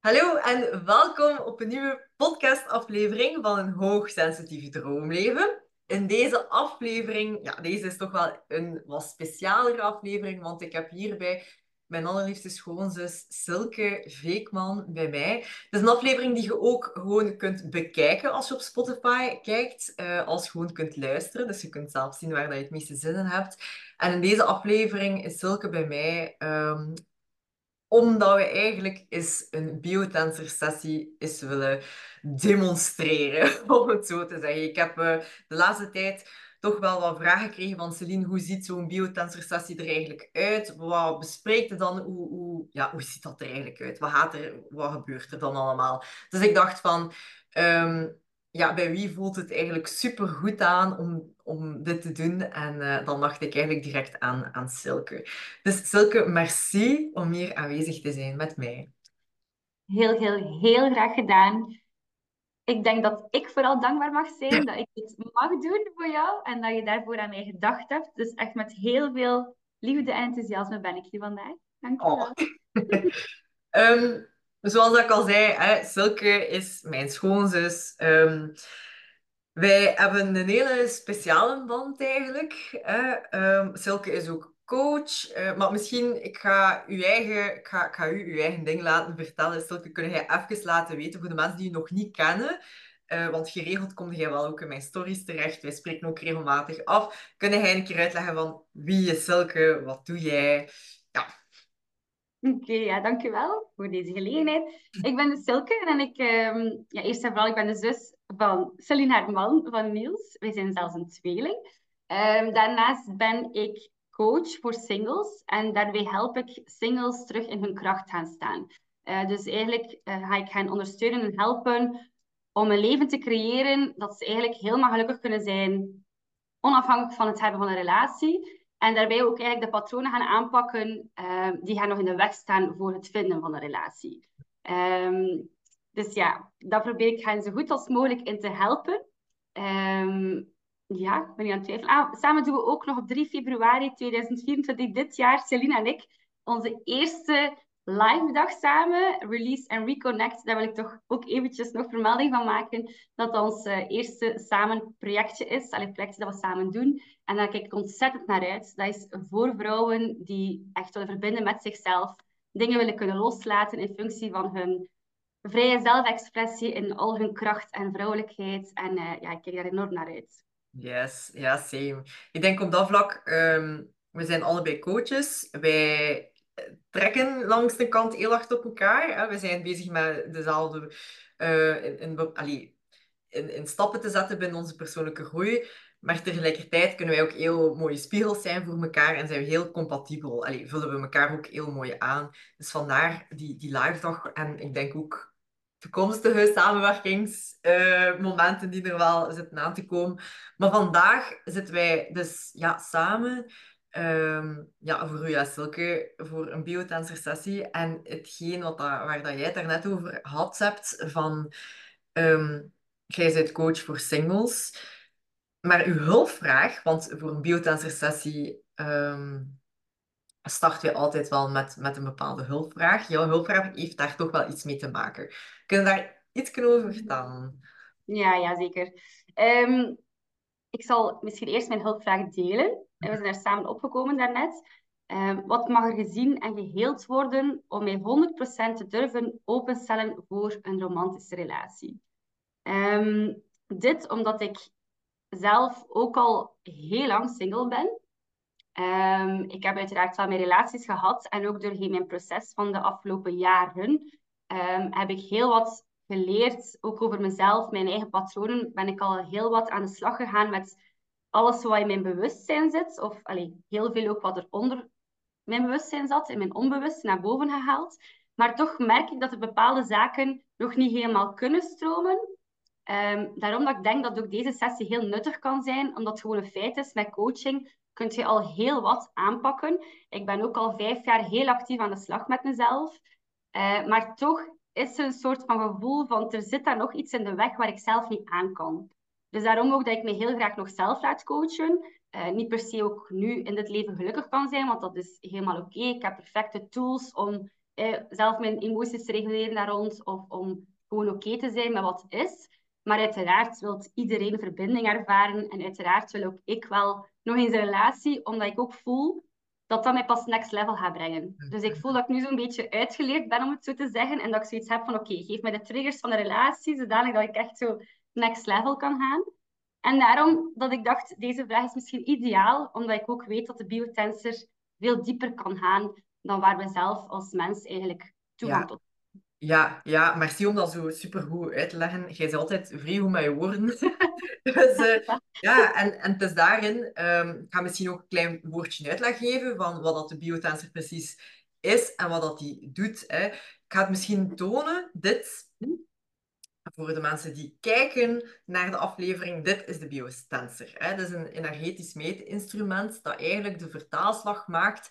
Hallo en welkom op een nieuwe podcastaflevering van een hoogsensitieve droomleven. In deze aflevering, ja, deze is toch wel een wat specialere aflevering, want ik heb hierbij mijn allerliefste schoonzus Silke Veekman bij mij. Het is een aflevering die je ook gewoon kunt bekijken als je op Spotify kijkt, uh, als gewoon kunt luisteren. Dus je kunt zelf zien waar dat je het meeste zin in hebt. En in deze aflevering is Silke bij mij um, omdat we eigenlijk eens een biotensor sessie eens willen demonstreren, om het zo te zeggen. Ik heb uh, de laatste tijd toch wel wat vragen gekregen van Celine. Hoe ziet zo'n biotensor sessie er eigenlijk uit? Wat bespreekt het dan? Hoe, hoe, ja, hoe ziet dat er eigenlijk uit? Wat, gaat er, wat gebeurt er dan allemaal? Dus ik dacht van... Um, ja, bij wie voelt het eigenlijk super goed aan om, om dit te doen? En uh, dan dacht ik eigenlijk direct aan, aan Silke. Dus Silke, merci om hier aanwezig te zijn met mij. Heel, heel, heel graag gedaan. Ik denk dat ik vooral dankbaar mag zijn dat ik dit mag doen voor jou en dat je daarvoor aan mij gedacht hebt. Dus echt met heel veel liefde en enthousiasme ben ik hier vandaag. Dank je wel. Oh. um, zoals ik al zei, hè, Silke is mijn schoonzus. Um, wij hebben een hele speciale band eigenlijk. Hè. Um, Silke is ook coach. Uh, maar misschien, ik ga, uw eigen, ik ga, ga u uw eigen ding laten vertellen. Silke, kun jij even laten weten voor de mensen die je nog niet kennen. Uh, want geregeld kom jij wel ook in mijn stories terecht. Wij spreken ook regelmatig af. Kun jij een keer uitleggen van wie is Silke? Wat doe jij? Oké, ja, dankjewel voor deze gelegenheid. Ik ben de Silke en ik, um, ja, eerst en vooral, ik ben de zus van Celine haar man, van Niels. Wij zijn zelfs een tweeling. Um, daarnaast ben ik coach voor singles en daarbij help ik singles terug in hun kracht gaan staan. Uh, dus eigenlijk uh, ga ik hen ondersteunen en helpen om een leven te creëren dat ze eigenlijk helemaal gelukkig kunnen zijn, onafhankelijk van het hebben van een relatie. En daarbij ook eigenlijk de patronen gaan aanpakken uh, die gaan nog in de weg staan voor het vinden van een relatie. Um, dus ja, daar probeer ik hen zo goed als mogelijk in te helpen. Um, ja, ik ben niet aan het twijfelen. Ah, samen doen we ook nog op 3 februari 2024, dit jaar, Celine en ik, onze eerste live dag samen, Release and Reconnect. Daar wil ik toch ook eventjes nog vermelding van maken. Dat ons uh, eerste samen projectje is. Allee, projectje dat we samen doen. En daar kijk ik ontzettend naar uit. Dat is voor vrouwen die echt willen verbinden met zichzelf. Dingen willen kunnen loslaten in functie van hun vrije zelfexpressie in al hun kracht en vrouwelijkheid. En uh, ja, ik kijk daar enorm naar uit. Yes, ja, same. Ik denk op dat vlak, um, we zijn allebei coaches. Wij trekken langs de kant heel hard op elkaar. Hè. We zijn bezig met dezelfde uh, in, in, stappen te zetten binnen onze persoonlijke groei. Maar tegelijkertijd kunnen wij ook heel mooie spiegels zijn voor elkaar en zijn we heel compatibel. Allee, vullen we elkaar ook heel mooi aan. Dus vandaar die, die live dag en ik denk ook toekomstige samenwerkingsmomenten uh, die er wel zitten aan te komen. Maar vandaag zitten wij dus ja, samen Um, ja, voor u, Silke, voor een biotensor sessie. En hetgeen wat waar dat jij het daarnet over had hebt, van um, jij bent coach voor singles. Maar uw hulpvraag, want voor een biotensor sessie um, starten we altijd wel met, met een bepaalde hulpvraag. Jouw hulpvraag heeft daar toch wel iets mee te maken. Kun je daar iets over vertellen? Ja, ja zeker. Um, ik zal misschien eerst mijn hulpvraag delen. En we zijn daar samen opgekomen daarnet. Um, wat mag er gezien en geheeld worden om mij 100% te durven openstellen voor een romantische relatie? Dit omdat ik zelf ook al heel lang single ben. Um, ik heb uiteraard wel mijn relaties gehad en ook doorheen mijn proces van de afgelopen jaren heb ik heel wat geleerd, ook over mezelf, mijn eigen patronen. Ben ik al heel wat aan de slag gegaan met alles wat in mijn bewustzijn zit, of allee, heel veel ook wat er onder mijn bewustzijn zat, in mijn onbewust naar boven gehaald. Maar toch merk ik dat er bepaalde zaken nog niet helemaal kunnen stromen. Um, daarom dat ik denk dat ook deze sessie heel nuttig kan zijn, omdat het gewoon een feit is, met coaching kun je al heel wat aanpakken. Ik ben ook al vijf jaar heel actief aan de slag met mezelf. Uh, maar toch is er een soort van gevoel van, er zit daar nog iets in de weg waar ik zelf niet aan kan. Dus daarom ook dat ik me heel graag nog zelf laat coachen. Uh, niet per se ook nu in dit leven gelukkig kan zijn, want dat is helemaal oké. Ik heb perfecte tools om eh, zelf mijn emoties te reguleren daar rond of om gewoon oké te zijn met wat is. Maar uiteraard wil iedereen verbinding ervaren en uiteraard wil ook ik wel nog eens een relatie, omdat ik ook voel dat dat mij pas next level gaat brengen. Dus ik voel dat ik nu zo'n beetje uitgeleerd ben, om het zo te zeggen, en dat ik zoiets heb van, oké, geef mij de triggers van de relatie, zodanig dat ik echt zo next level kan gaan. En daarom dat ik dacht, deze vraag is misschien ideaal, omdat ik ook weet dat de biotensor veel dieper kan gaan dan waar we zelf als mens eigenlijk toegang tot ja, ja, merci om dat zo supergoed uit te leggen. Jij is altijd vrij goed met je woorden. dus uh, ja, en, en het is daarin, um, ik ga misschien ook een klein woordje uitleg geven van wat dat de biotensor precies is en wat dat die doet. Hè. Ik ga het misschien tonen, dit, voor de mensen die kijken naar de aflevering, dit is de biotensor. Hè. Dat is een energetisch meetinstrument dat eigenlijk de vertaalslag maakt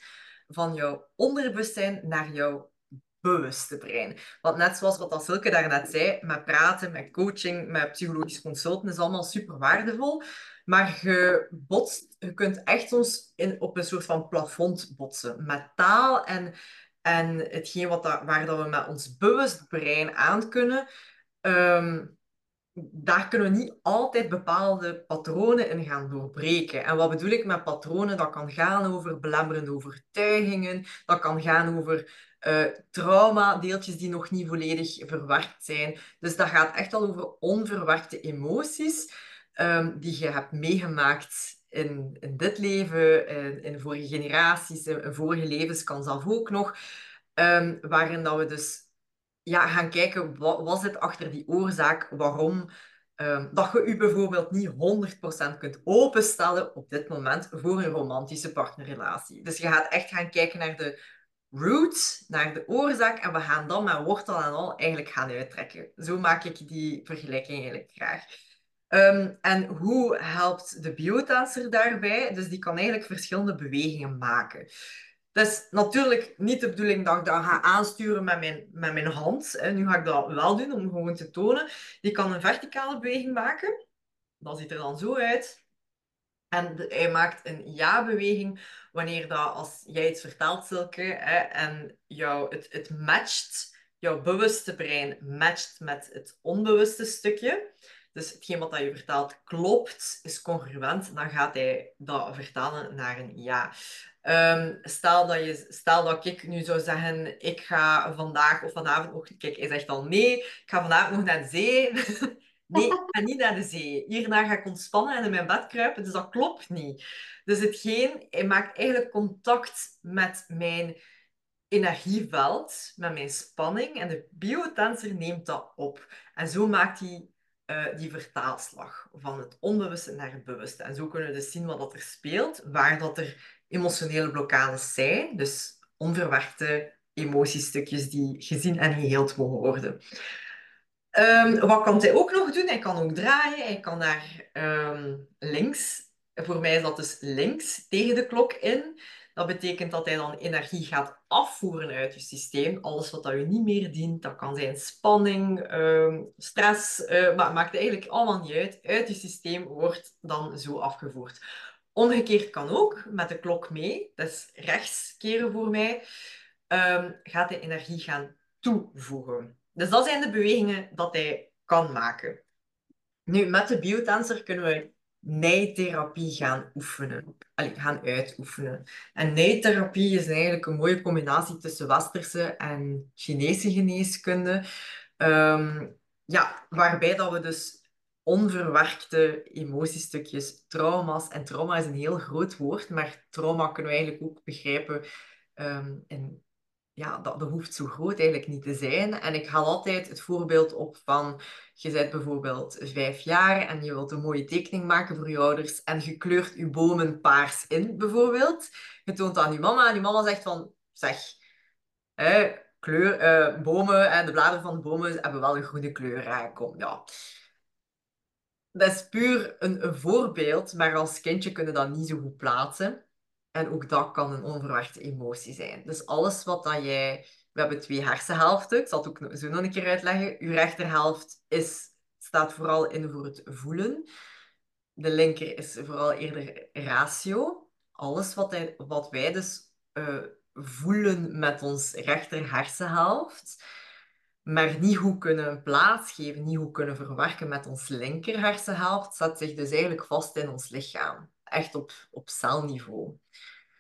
van jouw onderbewustzijn naar jouw bewuste brein. Want net zoals wat Silke daarnet zei, met praten, met coaching, met psychologisch consulten is allemaal super waardevol. Maar je botst, je kunt echt soms in, op een soort van plafond botsen. Met taal en, en hetgeen wat dat, waar dat we met ons bewust brein aan kunnen. Ehm, daar kunnen we niet altijd bepaalde patronen in gaan doorbreken. En wat bedoel ik met patronen? Dat kan gaan over belemmerende overtuigingen, dat kan gaan over uh, trauma, deeltjes die nog niet volledig verwerkt zijn. Dus dat gaat echt al over onverwerkte emoties um, die je hebt meegemaakt in, in dit leven, in, in vorige generaties, in, vorige levens kan zelf ook nog. Um, waarin dat we dus ja, gaan kijken, wat, wat zit achter die oorzaak, waarom um, dat je je bijvoorbeeld niet 100% kunt openstellen op dit moment voor een romantische partnerrelatie. Dus je gaat echt gaan kijken naar de root, naar de oorzaak, en we gaan dan met wortel en al eigenlijk gaan uittrekken. Zo maak ik die vergelijking eigenlijk graag. Um, en hoe helpt de biotensor daarbij? Dus die kan eigenlijk verschillende bewegingen maken. Het is natuurlijk niet de bedoeling dat ik dat ga aansturen met mijn, met mijn hand. Nu ga ik dat wel doen om gewoon te tonen. Die kan een verticale beweging maken. Dat ziet er dan zo uit. En hij maakt een ja-beweging wanneer dat, als jij iets vertelt, Silke, hè, en jou, het, het matcht, jouw bewuste brein matcht met het onbewuste stukje. Dus hetgeen wat je vertelt klopt, is congruent, dan gaat hij dat vertalen naar een ja. Um, stel, dat je, stel dat ik nu zou zeggen, ik ga vandaag of vanavond nog... Kijk, hij zegt al nee, ik ga vanavond nog naar de zee. Nee, ik ga niet naar de zee. Hierna ga ik ontspannen en in mijn bed kruipen. Dus dat klopt niet. Dus hetgeen, hij maakt eigenlijk contact met mijn energieveld, met mijn spanning. En de biotensor neemt dat op. En zo maakt hij uh, die vertaalslag van het onbewuste naar het bewuste. En zo kunnen we dus zien wat er speelt, waar dat er emotionele blokkades zijn. Dus onverwerkte emotiestukjes die gezien en geheeld mogen worden. Um, wat kan hij ook nog doen? Hij kan ook draaien. Hij kan naar um, links. Voor mij is dat dus links tegen de klok in. Dat betekent dat hij dan energie gaat afvoeren uit je systeem. Alles wat dat je niet meer dient, dat kan zijn spanning, um, stress, uh, maar maakt eigenlijk allemaal niet uit. Uit je systeem wordt dan zo afgevoerd. Omgekeerd kan ook, met de klok mee. Dat is rechts keren voor mij. gaat hij energie gaan toevoegen. Dus dat zijn de bewegingen dat hij kan maken. Nu, met de biotensor kunnen we nijtherapie gaan oefenen. Gaan uitoefenen. En nijtherapie is eigenlijk een mooie combinatie tussen westerse en Chinese geneeskunde. Ehm, ja, waarbij dat we dus onverwerkte emotiestukjes, trauma's, en trauma is een heel groot woord, maar trauma kunnen we eigenlijk ook begrijpen um, in ja, dat, hoeft zo groot eigenlijk niet te zijn. En ik haal altijd het voorbeeld op van, je bent bijvoorbeeld vijf jaar en je wilt een mooie tekening maken voor je ouders en je kleurt je bomen paars in, bijvoorbeeld. Je toont aan je mama en je mama zegt van, zeg, hè, kleur, uh, bomen en de bladeren van de bomen hebben wel een groene kleur. Kom, ja. Dat is puur een, een voorbeeld, maar als kindje kunnen dat niet zo goed plaatsen. En ook dat kan een onverwachte emotie zijn. Dus alles wat dat jij... We hebben twee hersenhelften. Ik zal het ook zo nog een keer uitleggen. Uw rechterhelft is, staat vooral in voor het voelen. De linker is vooral eerder ratio. Alles wat, wat wij dus uh, voelen met ons rechter hersenhelft, maar niet goed kunnen plaatsgeven, niet goed kunnen verwerken met ons linker hersenhelft, zet zich dus eigenlijk vast in ons lichaam. Echt op, op celniveau.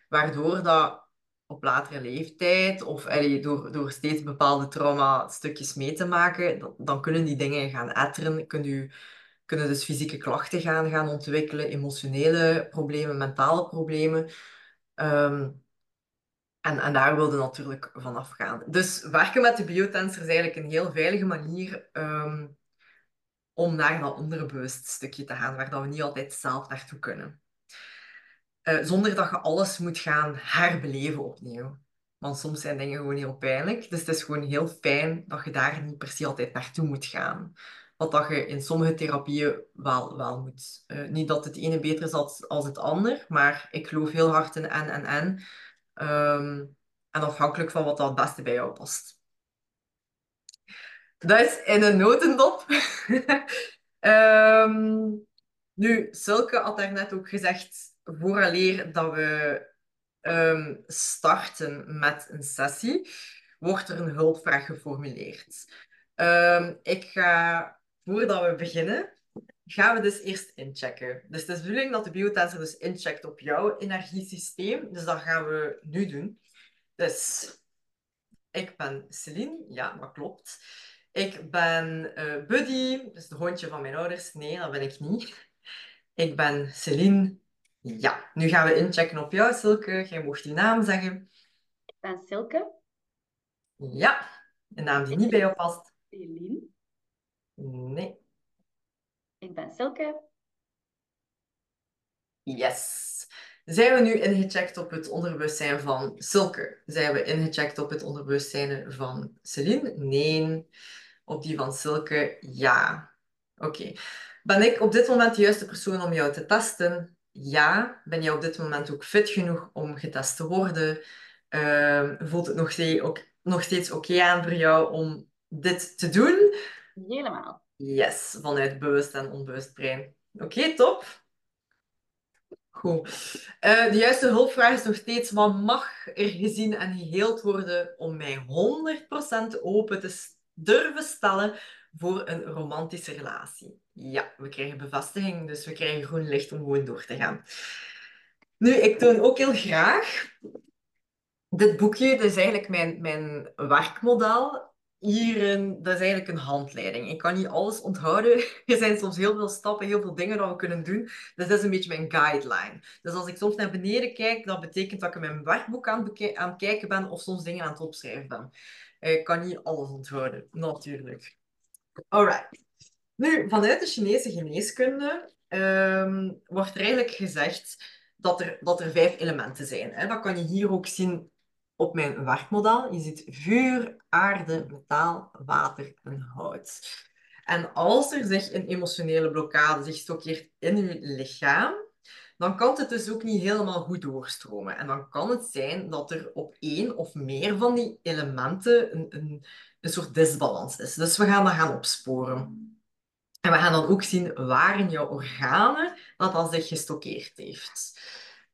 Waardoor dat op latere leeftijd of door, door steeds bepaalde trauma-stukjes mee te maken, dan, kunnen die dingen gaan etteren. U, kunnen dus fysieke klachten gaan, gaan ontwikkelen, emotionele problemen, mentale problemen. Ehm, en, en daar wilde natuurlijk vanaf gaan. Dus werken met de biotensor is eigenlijk een heel veilige manier ehm, om naar dat onderbewust stukje te gaan, waar dat we niet altijd zelf naartoe kunnen. Uh, zonder dat je alles moet gaan herbeleven opnieuw. Want soms zijn dingen gewoon heel pijnlijk. Dus het is gewoon heel fijn dat je daar niet per se altijd naartoe moet gaan. Wat dat je in sommige therapieën wel, wel moet. Uh, niet dat het ene beter is als, het ander, maar ik geloof heel hard in en en en. Um, en afhankelijk van wat dat het beste bij jou past. Dat is in een notendop. um, nu, Silke had daarnet ook gezegd, vooraleer dat we um, starten met een sessie, wordt er een hulpvraag geformuleerd. Um, ik ga, voordat we beginnen, gaan we dus eerst inchecken. Dus het is de bedoeling dat de biotensor dus incheckt op jouw energiesysteem. Dus dat gaan we nu doen. Dus, ik ben Celine. Ja, dat klopt. Ik ben uh, Buddy, dus de hondje van mijn ouders. Nee, dat ben ik niet. Ik ben Celine. Ja, nu gaan we inchecken op jou, Silke. Jij mocht die naam zeggen. Ik ben Silke. Ja, een naam die niet bij jou past. Celine. Nee. Ik ben Silke. Yes. Zijn we nu ingecheckt op het onderbewustzijn van Silke? Zijn we ingecheckt op het onderbewustzijn van Celine? Nee. Op die van Silke? Ja. Oké. Ben ik op dit moment de juiste persoon om jou te testen? Ja. Ben jij op dit moment ook fit genoeg om getest te worden? Uh, voelt het nog steeds, ook, nog steeds oké aan voor jou om dit te doen? Helemaal. Yes, vanuit bewust en onbewust brein. Oké, top. Goed. Uh, de juiste hulpvraag is nog steeds: wat mag er gezien en geheeld worden om mij 100% open te durven stellen voor een romantische relatie? Ja, we krijgen bevestiging, dus we krijgen groen licht om gewoon door te gaan. Nu, ik toon ook heel graag dit boekje. Dat is eigenlijk mijn, mijn werkmodel hierin, dat is eigenlijk een handleiding. Ik kan niet alles onthouden. Er zijn soms heel veel stappen, heel veel dingen dat we kunnen doen. Dus dat is een beetje mijn guideline. Dus als ik soms naar beneden kijk, dat betekent dat ik mijn werkboek aan, aan het kijken ben of soms dingen aan het opschrijven ben. Ik kan niet alles onthouden, natuurlijk. Alright. Nu, vanuit de Chinese geneeskunde um, wordt er eigenlijk gezegd dat er, dat er vijf elementen zijn. Hè. Dat kan je hier ook zien op mijn werkmodel. Je ziet vuur, aarde, metaal, water en hout. En als er zich een emotionele blokkade zich stokkeert in je lichaam, dan kan het dus ook niet helemaal goed doorstromen. En dan kan het zijn dat er op één of meer van die elementen een, een, een soort disbalans is. Dus we gaan dat gaan opsporen. En we gaan dan ook zien waar in jouw organen dat al zich gestockeerd heeft.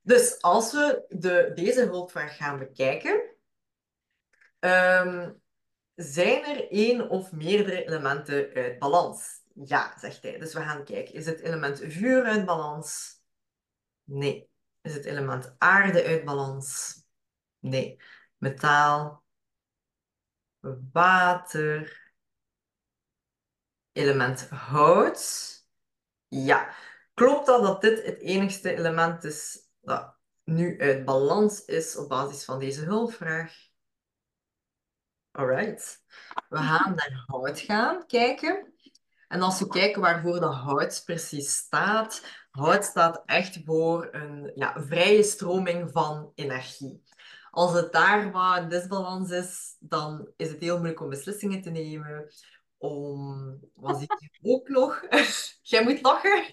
Dus als we de, deze hulpvraag gaan bekijken, um, zijn er één of meerdere elementen uit balans? Ja, zegt hij. Dus we gaan kijken. Is het element vuur uit balans? Nee. Is het element aarde uit balans? Nee. Metaal? Water? Element hout? Ja. Klopt dat dat dit het enigste element is dat nu uit balans is op basis van deze hulpvraag. Alright. We gaan naar hout gaan kijken. En als we kijken waarvoor dat hout precies staat, hout staat echt voor een ja, vrije stroming van energie. Als het daar wat een disbalans is, dan is het heel moeilijk om beslissingen te nemen. Om, wat zie je ook nog? Jij moet lachen.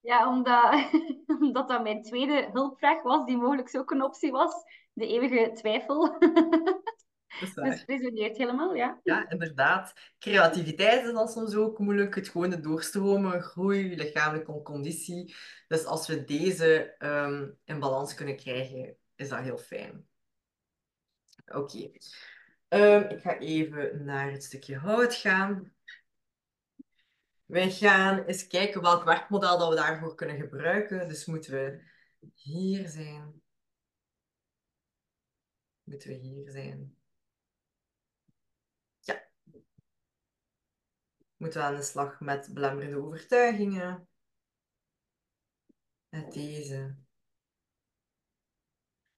Ja, omdat, omdat dat mijn tweede hulpvraag was, die mogelijk ook een optie was. De eeuwige twijfel. Dus resoneert helemaal, ja. Ja, inderdaad. Creativiteit is dan soms ook moeilijk. Het gewone doorstromen, groei, lichamelijke conditie. Dus als we deze um, in balans kunnen krijgen, is dat heel fijn. Oké. Ehm, ik ga even naar het stukje hout gaan. Wij gaan eens kijken welk werkmodel dat we daarvoor kunnen gebruiken. Dus moeten we hier zijn. Moeten we hier zijn. Ja. Moeten we aan de slag met belemmerende overtuigingen. Met deze.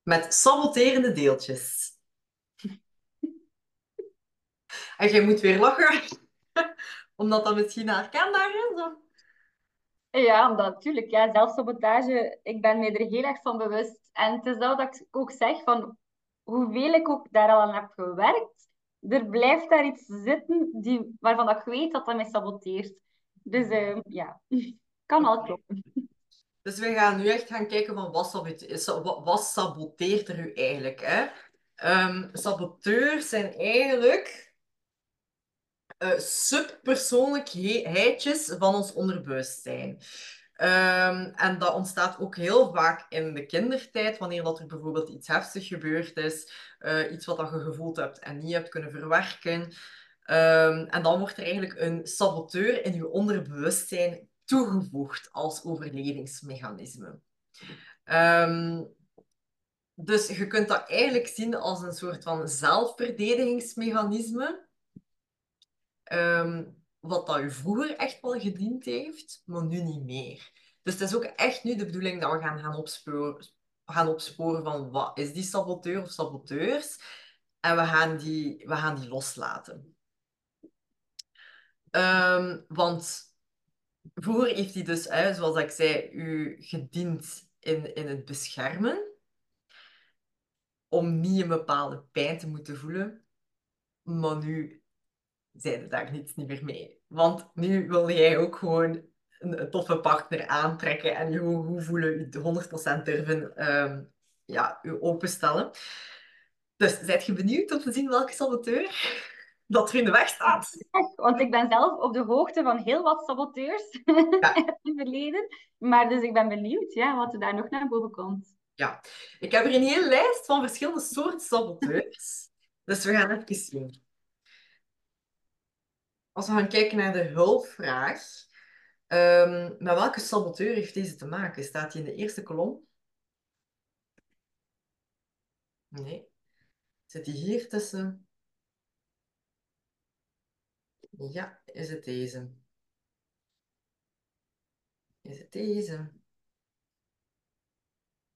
Met saboterende deeltjes. En jij moet weer lachen, omdat dat misschien herkenbaar is. Of? Ja, omdat natuurlijk, ja, zelfsabotage, ik ben me er heel erg van bewust. En het is dat dat ik ook zeg, van hoeveel ik ook daar al aan heb gewerkt, er blijft daar iets zitten die, waarvan ik weet dat dat mij saboteert. Dus uh, ja, kan al kloppen. Dus we gaan nu echt gaan kijken van wat, saboteert, wat saboteert er u eigenlijk. Hè? Um, saboteurs zijn eigenlijk uh, subpersoonlijkheidjes van ons onderbewustzijn. Um, en dat ontstaat ook heel vaak in de kindertijd, wanneer dat er bijvoorbeeld iets heftigs gebeurd is, uh, iets wat dat je gevoeld hebt en niet hebt kunnen verwerken. Um, en dan wordt er eigenlijk een saboteur in je onderbewustzijn toegevoegd als overlevingsmechanisme. Um, dus je kunt dat eigenlijk zien als een soort van zelfverdedigingsmechanisme. Um, wat dat u vroeger echt wel gediend heeft, maar nu niet meer. Dus het is ook echt nu de bedoeling dat we gaan, gaan, opsporen, gaan opsporen van wat is die saboteur of saboteurs. En we gaan die, we gaan die loslaten. Um, want vroeger heeft hij dus, zoals ik zei, u gediend in, in het beschermen. Om niet een bepaalde pijn te moeten voelen. Maar nu zijn er daar niets niet meer mee. Want nu wil jij ook gewoon een, toffe partner aantrekken en je hoe voelen, je 100% durven um, ja, je openstellen. Dus zijt je benieuwd om te zien welke saboteur dat er in de weg staat? Want ik ben zelf op de hoogte van heel wat saboteurs ja. in het verleden. Maar dus ik ben benieuwd ja, wat er daar nog naar boven komt. Ja, ik heb er een hele lijst van verschillende soorten saboteurs. dus we gaan even zien als we gaan kijken naar de hulpvraag, um, met welke saboteur heeft deze te maken? Staat hij in de eerste kolom? Nee. Zit hij hier tussen? Ja, is het deze? Is het deze?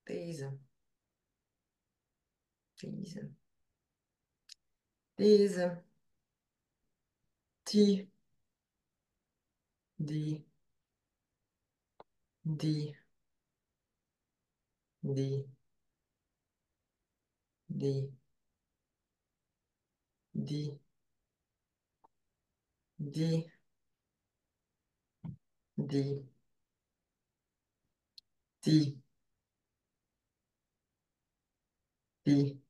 Deze. Deze. Deze die, die, die, die, die, die, die, die, die, die.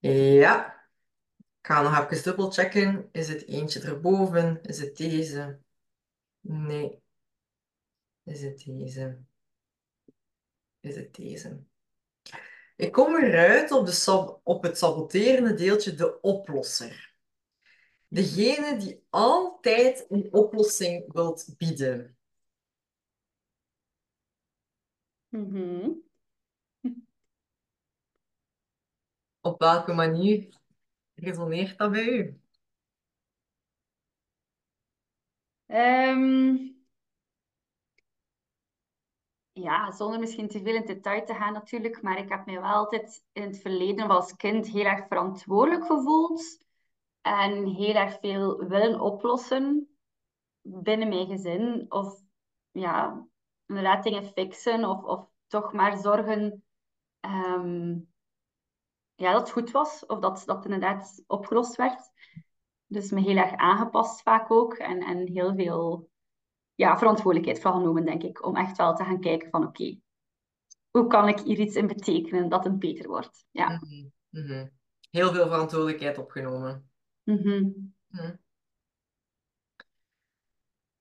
Ja. Ik ga nog even dubbel checken. Is het eentje erboven? Is het deze? Nee. Is het deze? Is het deze? Ik kom eruit op, de op het saboterende deeltje de oplosser. Degene die altijd een oplossing wilt bieden. Mm Op welke manier resoneert dat bij u? Um, ja, zonder misschien te veel in detail te gaan natuurlijk, maar ik heb me wel altijd in het verleden als kind heel erg verantwoordelijk gevoeld en heel erg veel willen oplossen binnen mijn gezin of ja, inderdaad dingen fixen of, of toch maar zorgen um, ja, dat het goed was of dat dat inderdaad opgelost werd. Dus me heel erg aangepast vaak ook en, en heel veel ja, verantwoordelijkheid vooral genomen, denk ik, om echt wel te gaan kijken van oké, hoe kan ik hier iets in betekenen dat het beter wordt? Ja. Mm -hmm. Heel veel verantwoordelijkheid opgenomen. Mm -hmm.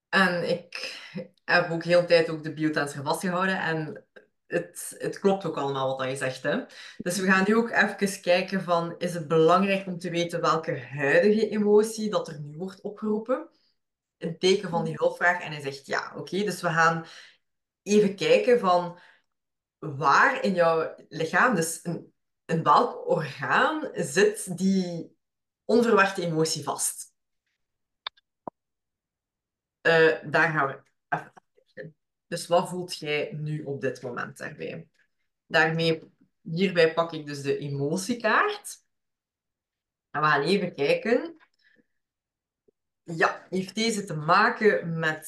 En ik heb ook heel de tijd ook de biotensor vastgehouden en het, het klopt ook allemaal wat je zegt. Hè? Dus we gaan nu ook even kijken van, is het belangrijk om te weten welke huidige emotie dat er nu wordt opgeroepen? Een teken van die hulpvraag. En hij zegt ja, oké. dus we gaan even kijken van waar in jouw lichaam, dus in, in welk orgaan zit die onverwachte emotie vast? Uh, daar gaan we. Dus wat voelt jij nu op dit moment daarbij? Daarmee, hierbij pak ik dus de emotiekaart. En we gaan even kijken. Ja, heeft deze te maken met,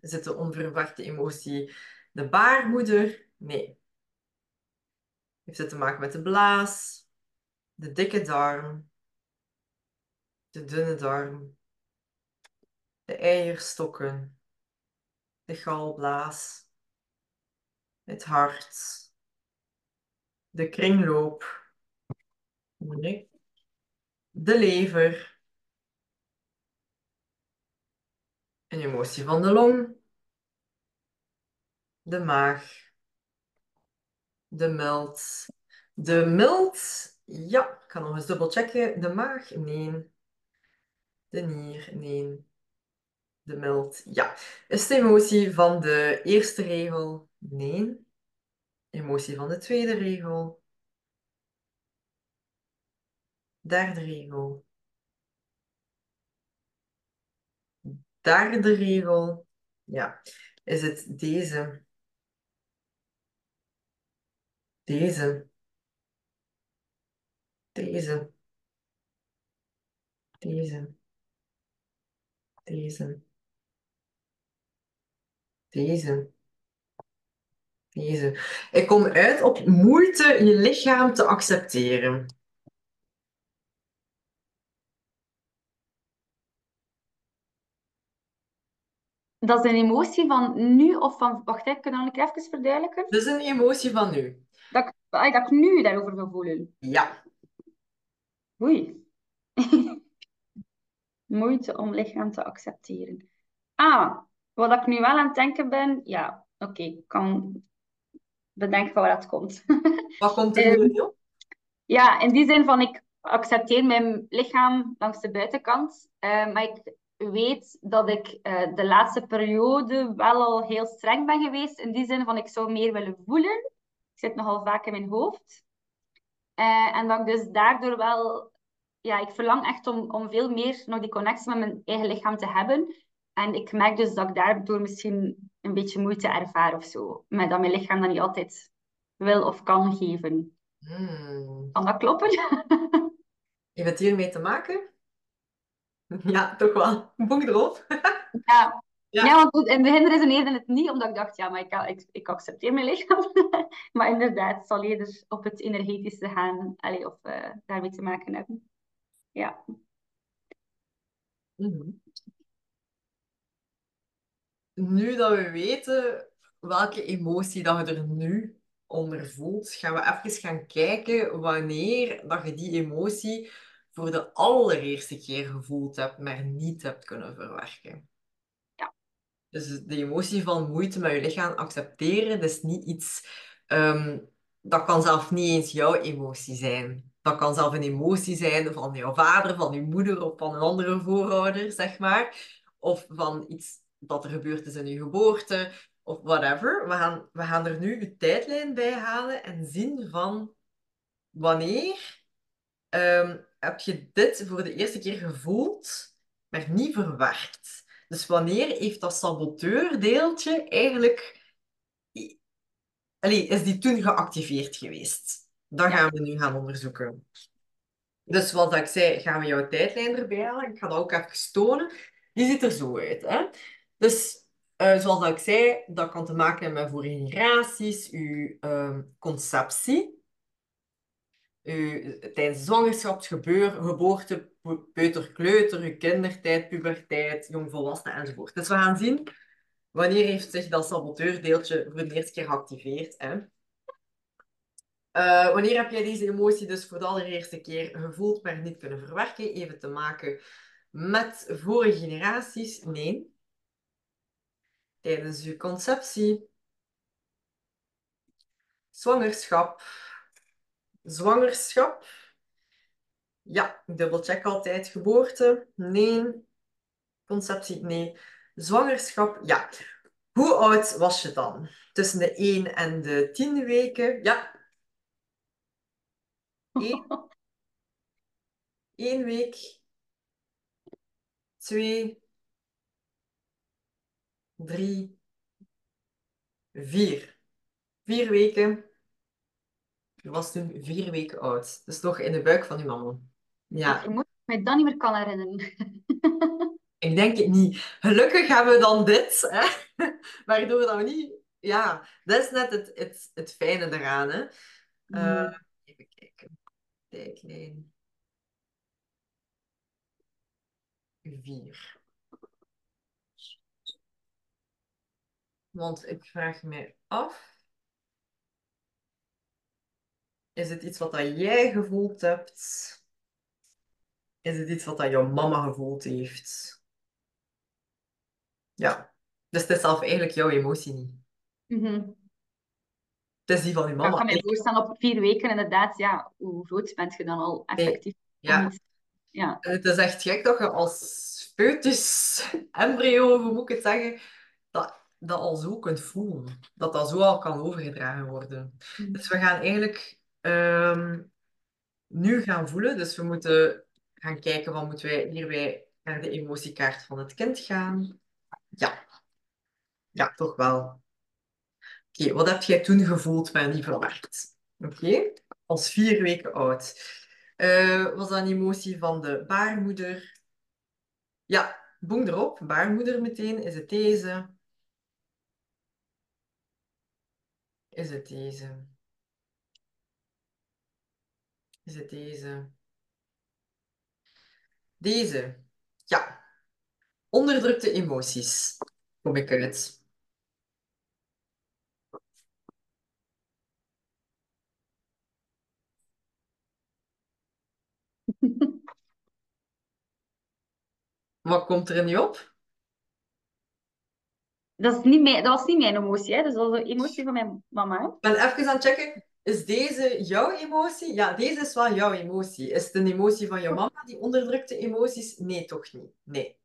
zit de onverwachte emotie de baarmoeder? Nee. Heeft het te maken met de blaas, de dikke darm, de dunne darm, de eierstokken, de galblaas, het hart, de kringloop, de lever, een emotie van de long, de maag, de mild. De mild, ja, ik ga nog eens dubbel checken. De maag, nee. De nier, nee. De mild, ja. Is de emotie van de eerste regel? Nee. Emotie van de tweede regel? Derde regel? Derde regel? Ja. Is het deze? Deze. Deze. Deze. Deze. Deze. Deze. Ik kom uit op moeite je lichaam te accepteren. Dat is een emotie van nu of van... Wacht, hè, kan ik even verduidelijken? Dat is een emotie van nu. Dat, ik, dat ik nu daarover wil voelen. Ja. Oei. Moeite om lichaam te accepteren. Ah, wat ik nu wel aan het denken ben, ja, oké, ik kan bedenken van waar dat komt. Wat komt er nu um, Ja, in die zin van ik accepteer mijn lichaam langs de buitenkant, uh, maar ik weet dat ik uh, de laatste periode wel al heel streng ben geweest. In die zin van ik zou meer willen voelen zit nogal vaak in mijn hoofd. Uh, en dat ik dus daardoor wel, ja, ik verlang echt om, om veel meer nog die connectie met mijn eigen lichaam te hebben. En ik merk dus dat ik daardoor misschien een beetje moeite ervaar of zo. Met dat mijn lichaam dat niet altijd wil of kan geven. Hmm. Kan dat kloppen? Heeft het hiermee te maken? Ja, toch wel. Boek erop. ja, ja. want in het begin resoneerde het niet, omdat ik dacht, ja, maar ik, ik, ik accepteer mijn lichaam. maar inderdaad, het zal eerder op het energetische gaan, allee, of uh, daarmee te maken hebben. Ja. Mhm. Nu dat we weten welke emotie dat je er nu onder voelt, gaan we even gaan kijken wanneer dat je die emotie voor de allereerste keer gevoeld hebt, maar niet hebt kunnen verwerken. Dus de emotie van moeite met je lichaam accepteren, dat is niet iets... Um, dat kan zelf niet eens jouw emotie zijn. Dat kan zelf een emotie zijn van jouw vader, van je moeder of van een andere voorouder, zeg maar. Of van iets dat er gebeurd is in je geboorte, of whatever. We gaan, we gaan er nu je tijdlijn bij halen en zien van wanneer um, heb je dit voor de eerste keer gevoeld, maar niet verwerkt. Dus wanneer heeft dat saboteurdeeltje eigenlijk... Allee, is die toen geactiveerd geweest? Dat gaan we nu gaan onderzoeken. Dus wat ik zei, gaan we jouw tijdlijn erbij halen. Ik ga dat ook even tonen. Die ziet er zo uit. Hè? Dus uh, zoals ik zei, dat kan te maken hebben met vorige generaties, uw uh, conceptie, uw, tijdens zwangerschap, gebeur, geboorte, peuter, kleuter, je kindertijd, puberteit, jongvolwassenen enzovoort. Dus we gaan zien wanneer heeft zich dat saboteurdeeltje voor de eerste keer geactiveerd. Hè? Uh, wanneer heb jij deze emotie dus voor de allereerste keer gevoeld, maar niet kunnen verwerken? Even te maken met vorige generaties? Nee. Tijdens je conceptie, Zwangerschap. Zwangerschap. Ja, ik dubbelcheck altijd. Geboorte. Nee. Conceptie. Nee. Zwangerschap. Ja. Hoe oud was je dan? Tussen de 1 en de 10 weken? Ja. 1, 1 week. 2. 3. 4. 4 weken. Je was toen 4 weken oud. Dus nog in de buik van je mama. Ja. Ik moet me dat niet meer kan herinneren. Ik denk het niet. Gelukkig hebben we dan dit, hè? waardoor dat we niet... Ja, dat is net het, het, het fijne eraan. Hè? Uh, even kijken. Tijdlijn. Vier. Want ik vraag me af... Is het iets wat dat jij gevoeld hebt? Is het iets wat dat jouw mama gevoeld heeft? Ja. Dus het is zelf eigenlijk jouw emotie niet. Mm Het is die van je mama. Ik kan me voorstellen op vier weken inderdaad, ja, hoe groot bent je dan al effectief? Ja. ja. Het is echt gek dat je als foetus, embryo, hoe moet ik het zeggen, dat, al zo kunt voelen. Dat dat zo al kan overgedragen worden. Mhm. Dus we gaan eigenlijk ehm, nu gaan voelen. Dus we moeten gaan kijken, wat moeten wij hierbij naar de emotiekaart van het kind gaan. Ja. Ja, toch wel. Oké, wat heb jij toen gevoeld, mijn lieve Bart? Oké, als vier weken oud. Uh, was dat een emotie van de baarmoeder? Ja, boem erop. Baarmoeder meteen. Is het deze? Is het deze? Is het deze? Deze. Ja. Onderdrukte emoties. Kom ik uit. Wat komt er niet op? Dat, is niet mijn, dat was niet mijn emotie, hè? Dus dat was de emotie van mijn mama. Ik ben even aan het checken. Is deze jouw emotie? Ja, deze is wel jouw emotie. Is het een emotie van je mama, die onderdrukte emoties? Nee, toch niet. Nee.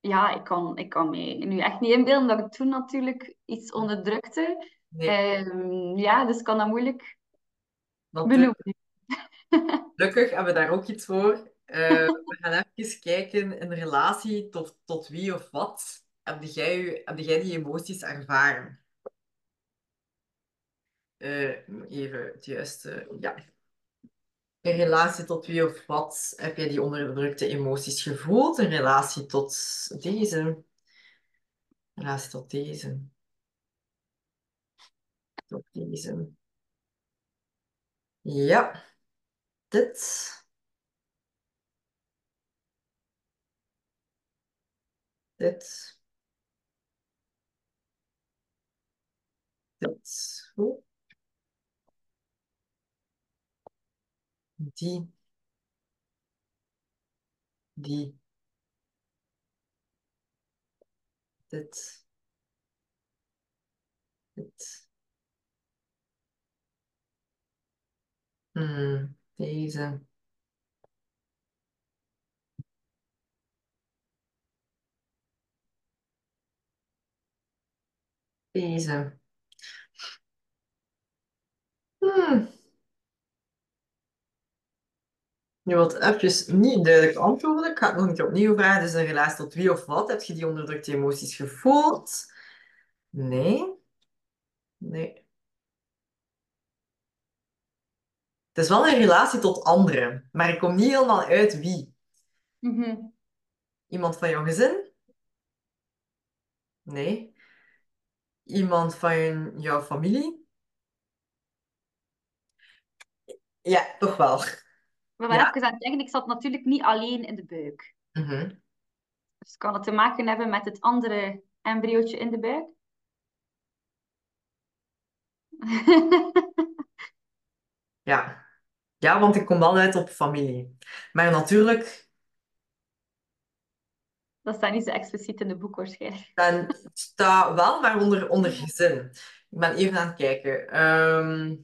Ja, ik kan, ik kan me nu echt niet inbeelden dat ik toen natuurlijk iets onderdrukte. Nee. Um, ja, dus kan dat moeilijk benoemen. Gelukkig hebben we daar ook iets voor. Uh, we gaan even kijken in relatie tot, tot wie of wat heb jij, heb jij die emoties ervaren? Uh, even het juiste, ja. In relatie tot wie of wat heb jij die onderdrukte emoties gevoeld? In relatie tot deze? In relatie tot deze? Tot deze? Ja. Dit. Dit. Dit. Goed. Die. Die. Dit. Dit. Hmm, deze. Deze. Hmm. Je wilt even niet duidelijk antwoorden. Ik ga het nog niet opnieuw vragen. Dus een relatie tot wie of wat? Heb je die onderdrukte emoties gevoeld? Nee. Nee. Het is wel een relatie tot anderen, maar ik kom niet helemaal uit wie. Mm Iemand van jouw gezin? Nee. Iemand van jouw familie? Ja, toch wel. We waren ja. even aan het denken, ik zat natuurlijk niet alleen in de buik. Mm -hmm. Dus kan het te maken hebben met het andere embryootje in de buik? ja. Ja, want ik kom wel uit op familie. Maar natuurlijk, Dat staat niet zo expliciet in het boek waarschijnlijk. Het staat wel, maar onder, onder gezin. Ik ben even aan het kijken. Ehm,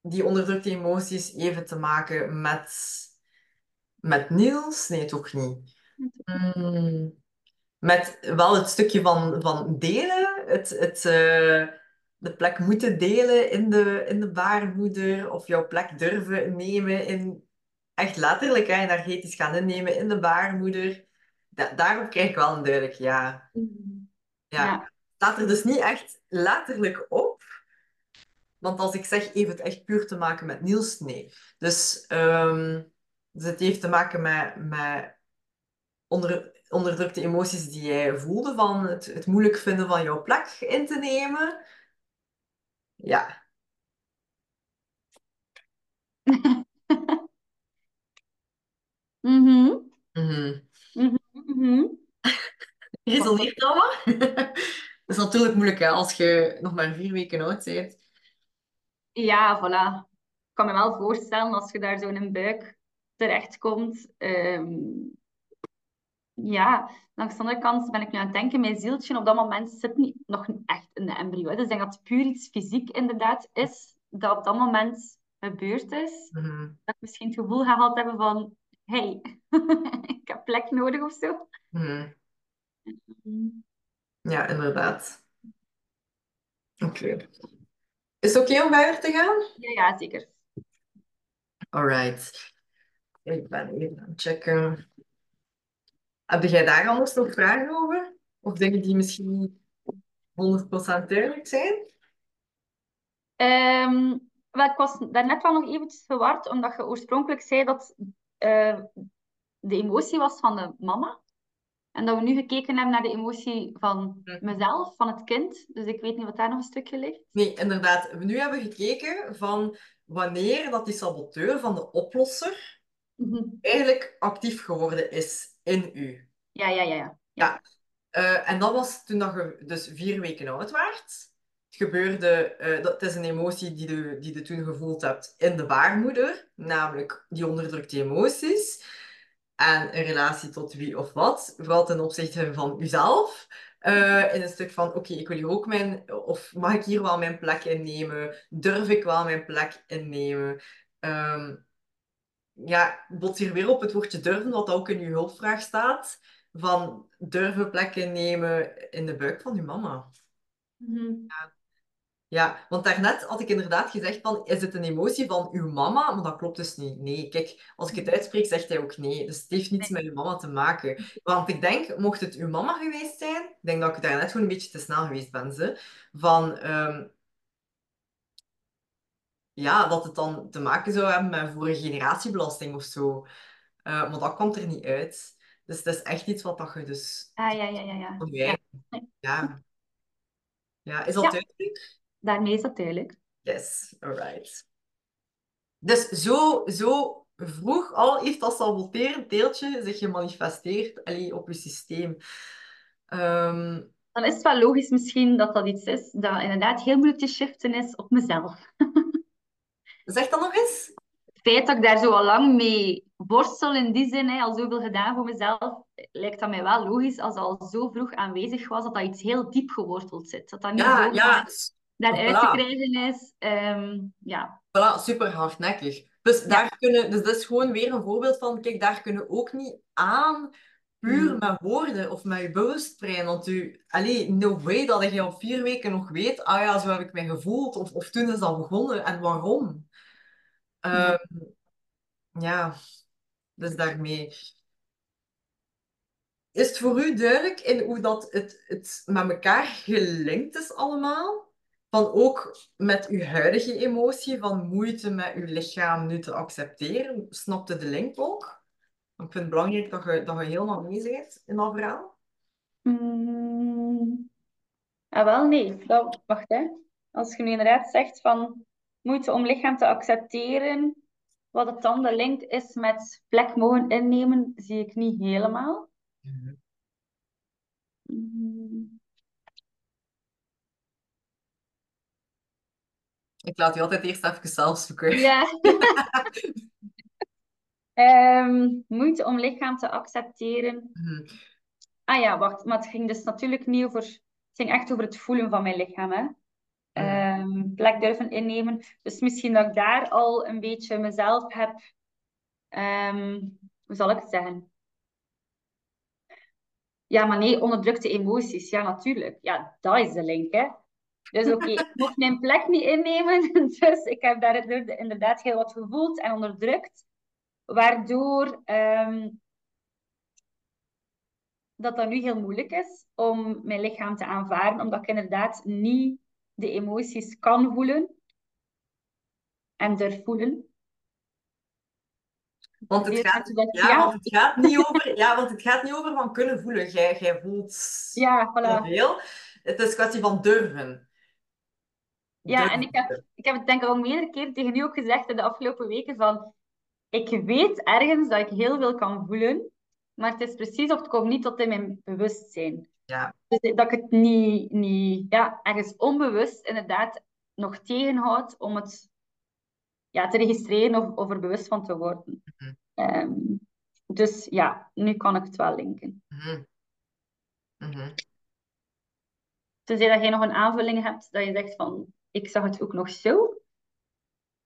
die onderdrukte emoties even te maken met, met Niels? Nee, toch niet. Hmm, met wel het stukje van, van delen, het, het, eh, de plek moeten delen in de, in de baarmoeder, of jouw plek durven nemen in, echt letterlijk, hè, energetisch gaan innemen in de baarmoeder. Da- daarop krijg ik wel een duidelijk ja. Ja. Ja. Staat er dus niet echt letterlijk op. Want als ik zeg, heeft het echt puur te maken met Niels? Nee. Dus, ehm, dus het heeft te maken met, met onder, onderdrukte emoties die jij voelde, van het, het moeilijk vinden van jouw plek in te nemen. Ja. Mhm. Mhm. Mhm. Mhm. Resoneert dat wat? Dat is natuurlijk moeilijk hè, als je nog maar vier weken oud bent. Ja, voilà. Ik kan me wel voorstellen als je daar zo in een buik terechtkomt. Ehm ja, langs de andere kant ben ik nu aan het denken, mijn zieltje op dat moment zit niet, nog echt in de embryo. hè. Dus ik denk dat het puur iets fysiek inderdaad is, dat op dat moment gebeurd is. Mhm. Dat ik misschien het gevoel gehad hebben van, hey, ik heb plek nodig of zo. Mhm. Ja, inderdaad. Oké. Is het oké om verder te gaan? Ja, ja, zeker. Alright. Ik ben even aan het checken. Heb jij daar anders nog vragen over? Of dingen die misschien niet 100% duidelijk zijn? Ehm, wel, ik was daarnet wel nog eventjes verward, omdat je oorspronkelijk zei dat eh, de emotie was van de mama. En dat we nu gekeken hebben naar de emotie van mezelf, van het kind. Dus ik weet niet wat daar nog een stukje ligt. Nee, inderdaad. Nu hebben we gekeken van wanneer dat die saboteur van de oplosser Mhm. eigenlijk actief geworden is in u. Ja, ja, ja, ja. Ja. Eh, en dat was toen dat je dus vier weken oud werd. Gebeurde, eh, dat, het is een emotie die je, die je toen gevoeld hebt in de baarmoeder, namelijk die onderdrukte emoties. En een relatie tot wie of wat, vooral ten opzichte van jezelf. Eh, in een stuk van, oké, ik wil hier ook mijn, of mag ik hier wel mijn plek innemen? Durf ik wel mijn plek innemen? Ehm, ja, ik bots hier weer op het woordje durven, wat ook in uw hulpvraag staat. Van durven plek innemen in de buik van uw mama. Mhm. Ja, want daarnet had ik inderdaad gezegd van, is het een emotie van uw mama? Maar dat klopt dus niet. Nee, kijk, als ik het uitspreek, zegt hij ook nee. Dus het heeft niets met uw mama te maken. Want ik denk, mocht het uw mama geweest zijn, ik denk dat ik daarnet gewoon een beetje te snel geweest ben, ze, van, ehm, ja, dat het dan te maken zou hebben met vorige generatiebelasting of zo. Eh, maar dat komt er niet uit. Dus het is echt iets wat dat je dus Ah, ja, ja, ja, ja. Ja, Ja. Ja, is dat Ja. duidelijk? Daarmee is dat duidelijk. Yes, alright. Dus zo, zo vroeg al heeft dat saboterend deeltje zich gemanifesteerd allee, op je systeem. Ehm, Dan is het wel logisch misschien dat dat iets is dat inderdaad heel moeilijk te shiften is op mezelf. zeg dat nog eens? Het feit dat ik daar zo al lang mee worstel in die zin, hè, al zoveel gedaan voor mezelf, lijkt dat mij wel logisch als dat al zo vroeg aanwezig was, dat dat iets heel diep geworteld zit. Dat dat niet Ja, zo ja, daaruit te voilà. krijgen is. Ehm, ja. Voilà, super hardnekkig. Dus, daar kunnen, dus dat is gewoon weer een voorbeeld van, kijk, daar kunnen ook niet aan, puur Hmm. met woorden of met je bewustbrein. Want u, allee, no way dat je al vier weken nog weet, ah ja, zo heb ik mij gevoeld, of, of toen is dat begonnen, en waarom? Ehm, ja, dus daarmee. Is het voor u duidelijk in hoe dat het, het met elkaar gelinkt is allemaal? Van ook met uw huidige emotie van moeite met uw lichaam nu te accepteren. Snapte de link ook? Ik vind het belangrijk dat je, dat je helemaal mee bent in dat verhaal. Mm. Ah, wel, nee. Dat, wacht, hè. Als je nu inderdaad zegt van moeite om lichaam te accepteren, wat het dan de link is met plek mogen innemen, zie ik niet helemaal. Mm. Ik laat u altijd eerst even zelf zoeken. Ja. Ehm, moeite om lichaam te accepteren. Mhm. Ah ja, wacht. Maar het ging dus natuurlijk niet over... Het ging echt over het voelen van mijn lichaam, hè. Ehm, plek durven innemen. Dus misschien dat ik daar al een beetje mezelf heb... ehm, hoe zal ik het zeggen? Ja, maar nee, onderdrukte emoties. Ja, natuurlijk. Ja, dat is de link, hè. Dus oké, ik mocht mijn plek niet innemen. Dus ik heb daar inderdaad heel wat gevoeld en onderdrukt. Waardoor ehm, dat dat nu heel moeilijk is om mijn lichaam te aanvaarden. Omdat ik inderdaad niet de emoties kan voelen. En durf voelen. Want het, Weet gaat, ja, ja. want het gaat niet over, ja, want het gaat niet over van kunnen voelen. Jij, jij voelt Ja, voilà. veel. Het is een kwestie van durven. Ja, en ik heb, ik heb het denk ik al meerdere keer tegen u ook gezegd in de afgelopen weken van... Ik weet ergens dat ik heel veel kan voelen, maar het is precies of het komt niet tot in mijn bewustzijn. Ja. Dus dat ik het niet, niet ja, ergens onbewust inderdaad nog tegenhoud om het ja, te registreren of, of er bewust van te worden. Mhm. Ehm, dus ja, nu kan ik het wel linken. Mhm. Mhm. Tenzij dat jij nog een aanvulling hebt, dat je zegt van, ik zag het ook nog zo.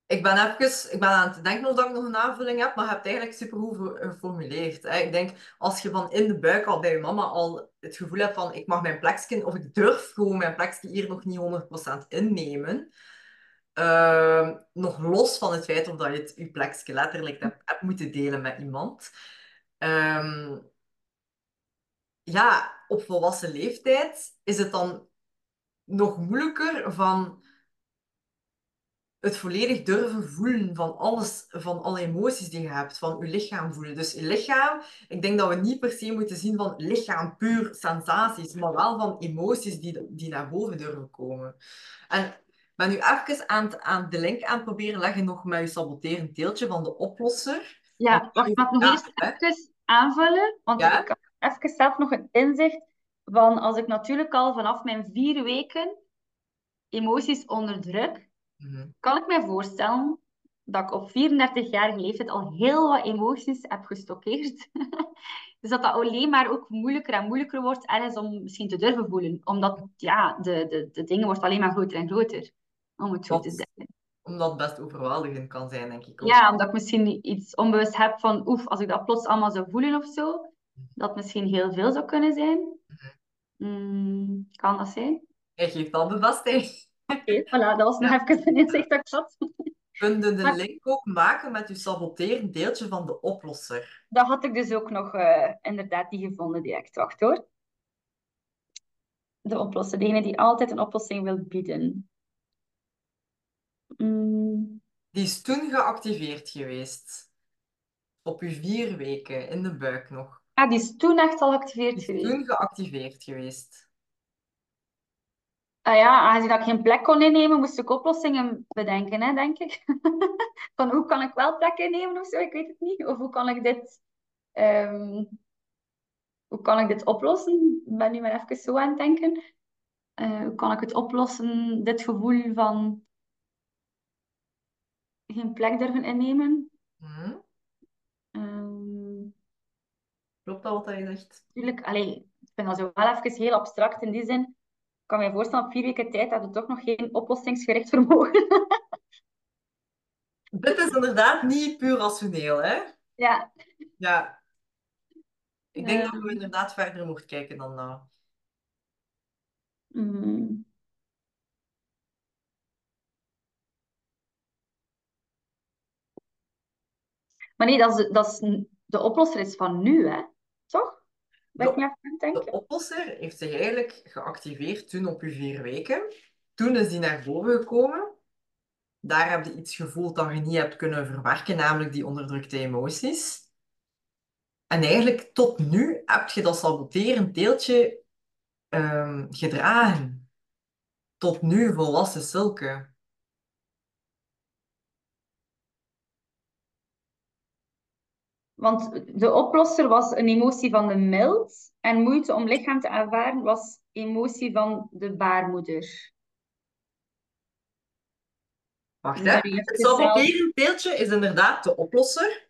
Ik ben even, ik ben aan het denken of dat ik nog een aanvulling heb, maar je hebt eigenlijk supergoed voor- geformuleerd. Hè. Ik denk, als je van in de buik al bij je mama al het gevoel hebt van ik mag mijn plekje, of ik durf gewoon mijn plekje hier nog niet 100% innemen, ehm, nog los van het feit of dat je het je plekje letterlijk hebt, hebt moeten delen met iemand. Ehm, ja, op volwassen leeftijd is het dan nog moeilijker van het volledig durven voelen van alles, van alle emoties die je hebt, van je lichaam voelen. Dus je lichaam, ik denk dat we niet per se moeten zien van lichaam puur sensaties, maar wel van emoties die, die naar boven durven komen. En ik ben nu even aan, aan de link aan het proberen leggen nog met je saboterend deeltje van de oplosser. Ja, wacht, mag ik nog eerst even aanvullen? Want Ja? ik heb even zelf nog een inzicht van als ik natuurlijk al vanaf mijn vier weken emoties onderdruk, Mhm. kan ik mij voorstellen dat ik op 34-jarige leeftijd al heel wat emoties heb gestockeerd. Dus dat dat alleen maar ook moeilijker en moeilijker wordt ergens om misschien te durven voelen. Omdat ja, de, de, de dingen wordt alleen maar groter en groter. Om het zo te zeggen. Omdat het best overweldigend kan zijn, denk ik ook. Ja, omdat ik misschien iets onbewust heb van, oef, als ik dat plots allemaal zou voelen of zo, dat misschien heel veel zou kunnen zijn. Mm, kan dat zijn? Hij geeft al bevestiging. Oké, voilà, dat was nog even een inzicht dat ik had. Kun je de Maar- link ook maken met je saboterend deeltje van de oplosser? Dat had ik dus ook nog eh, inderdaad niet gevonden direct. Wacht hoor. De oplosser, degene die altijd een oplossing wil bieden. Mm, Die is toen geactiveerd geweest. Op je vier weken, in de buik nog. Ah, die is toen echt al geactiveerd Die is geweest. toen geactiveerd geweest. Ah ja, aangezien dat ik geen plek kon innemen, moest ik oplossingen bedenken, hè, denk ik. Van hoe kan ik wel plek innemen of zo, ik weet het niet. Of hoe kan ik dit, ehm, hoe kan ik dit oplossen? Ik ben nu maar even zo aan het denken. Eh, hoe kan ik het oplossen, dit gevoel van geen plek durven innemen? Hm? Ehm, Klopt dat wat je zegt? natuurlijk, allee, ik vind dat zo wel even heel abstract in die zin. Ik kan me voorstellen, op vier weken tijd heb je toch nog geen oplossingsgericht vermogen. Dit is inderdaad niet puur rationeel, hè? Ja, Ja. Ik denk dat Ehm. we inderdaad verder mochten kijken dan dat. Mm. Maar nee, dat is, dat is, de oplosser is van nu, hè? Toch? De- oplosser heeft zich eigenlijk geactiveerd toen op je vier weken. Toen is die naar boven gekomen. Daar heb je iets gevoeld dat je niet hebt kunnen verwerken, namelijk die onderdrukte emoties. En eigenlijk tot nu heb je dat saboterend deeltje ehm, gedragen. Tot nu, volwassen Silke. Want de oplosser was een emotie van de mild en moeite om lichaam te ervaren was emotie van de baarmoeder. Wacht, hè. Het even zelf- saboterend deeltje is inderdaad de oplosser.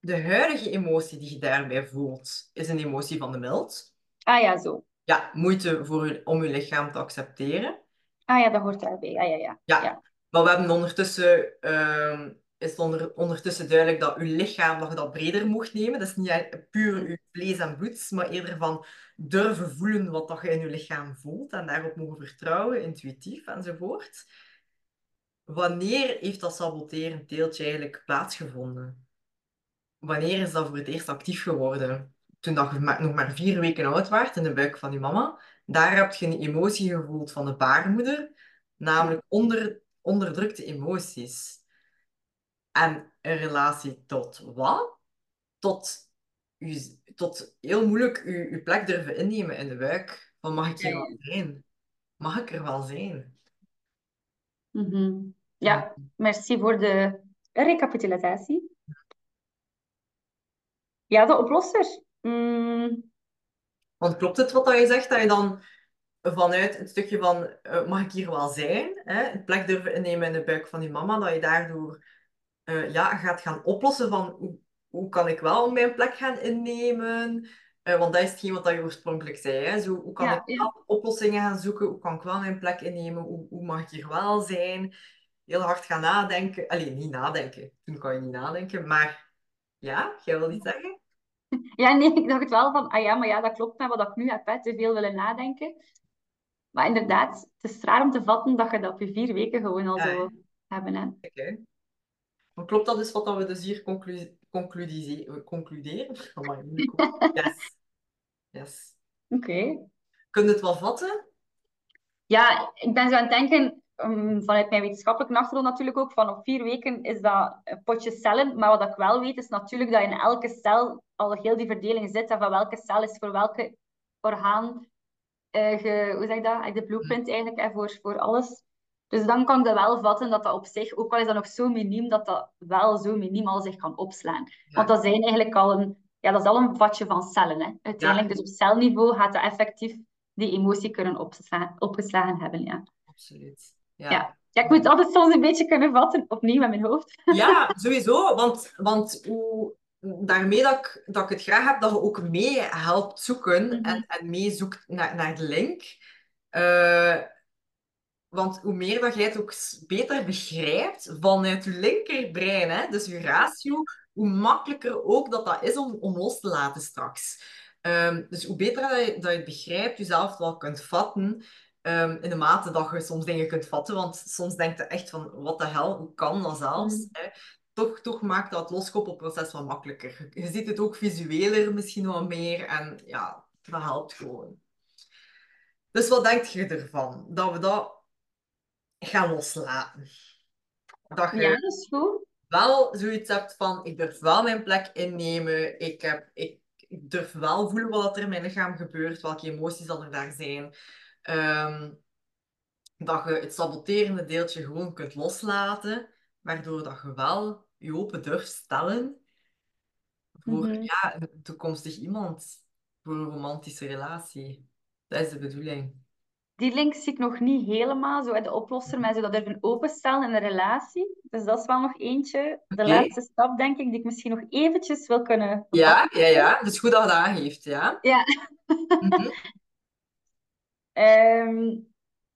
de huidige emotie die je daarbij voelt, is een emotie van de mild. Ah ja, zo. Ja, moeite voor je, om je lichaam te accepteren. Ah ja, dat hoort daarbij. Ah ja, ja. Ja, ja. maar we hebben ondertussen, ehm, is het onder, ondertussen duidelijk dat je lichaam dat je dat breder mocht nemen. Dat is niet puur je vlees en bloed, maar eerder van durven voelen wat dat je in je lichaam voelt en daarop mogen vertrouwen, intuïtief enzovoort. Wanneer heeft dat saboteren teeltje eigenlijk plaatsgevonden? Wanneer is dat voor het eerst actief geworden? Toen dat je nog maar vier weken oud was in de buik van je mama. Daar heb je een emotie gevoeld van de baarmoeder, namelijk onder, onderdrukte emoties. En een relatie tot wat? Tot, u, tot heel moeilijk je, je plek durven innemen in de buik. Van mag ik hier Ja, wel zijn? Mag ik er wel zijn? Mhm. Ja, merci voor de recapitulatie. Ja, de oplosser. Mm, Want klopt het wat dat je zegt, dat je dan vanuit het stukje van eh, mag ik hier wel zijn, hè, een plek durven innemen in de buik van die mama, dat je daardoor eh, ja, gaat gaan oplossen van hoe, hoe kan ik wel mijn plek gaan innemen? Eh, want dat is hetgeen wat dat je oorspronkelijk zei. Hè? Zo, hoe kan Ja, ik ja. oplossingen gaan zoeken? Hoe kan ik wel mijn plek innemen? Hoe, hoe mag ik hier wel zijn? Heel hard gaan nadenken. Alleen niet nadenken. Toen kan je niet nadenken. Maar ja, jij wil iets zeggen? Ja, nee, ik dacht wel van, ah ja, maar ja, dat klopt met wat ik nu heb, hè, te veel willen nadenken. Maar inderdaad, het is raar om te vatten dat je dat op je vier weken gewoon al Ja, zo hebben. Hè. Klopt dat dus wat we dus hier conclu concluderen? Moeilijk woord. Yes. Yes. Oké. Kun je het wel vatten? Ja, ik ben zo aan het denken, um, vanuit mijn wetenschappelijke achtergrond natuurlijk ook, van op vier weken is dat een potje cellen. Maar wat ik wel weet, is natuurlijk dat in elke cel al heel die verdeling zit. En van welke cel is voor welke orgaan, ge, hoe zeg je dat? De blueprint eigenlijk, hè, voor, voor alles. Dus dan kan ik dat wel vatten dat dat op zich, ook al is dat nog zo miniem, dat dat wel zo miniem al zich kan opslaan. Want dat zijn eigenlijk al een, ja, dat is al een vatje van cellen. Hè. Uiteindelijk, dus op celniveau gaat dat effectief die emotie kunnen opsla opgeslagen hebben. Ja. Absoluut. Ja. Ja. ja, ik moet altijd soms een beetje kunnen vatten, opnieuw met mijn hoofd. Ja, sowieso. Want, want hoe, daarmee dat ik, dat ik het graag heb dat je ook mee helpt zoeken Mhm. en, en mee zoekt naar, naar de link. Eh, want hoe meer dat jij het ook beter begrijpt vanuit je linkerbrein, hè, dus je ratio, hoe makkelijker ook dat dat is om, om los te laten straks. Ehm, dus hoe beter dat je, dat je het begrijpt, jezelf wel kunt vatten, ehm, in de mate dat je soms dingen kunt vatten, want soms denk je echt van, wat de hel, hoe kan dat zelfs? Mhm. hè? Toch, toch maakt dat loskoppelproces wat makkelijker. Je, je ziet het ook visueler misschien wat meer en ja, dat helpt gewoon. Dus wat denk je ervan? Dat we dat gaan loslaten. Dat je Ja, dat is goed. wel zoiets hebt van, ik durf wel mijn plek innemen, ik, heb, ik, ik durf wel voelen wat er in mijn lichaam gebeurt, welke emoties dat er daar zijn. Ehm, dat je het saboterende deeltje gewoon kunt loslaten, waardoor dat je wel je open durft stellen voor Mhm. ja, een toekomstig iemand, voor een romantische relatie. Dat is de bedoeling. Die link zie ik nog niet helemaal, zo de oplosser, maar zo dat durven openstellen in een relatie. Dus dat is wel nog eentje, de laatste stap, denk ik, die ik misschien nog eventjes wil kunnen Ja, ja, ja. Dat is goed dat je dat aangeeft, ja. Ja. Mhm. Ehm,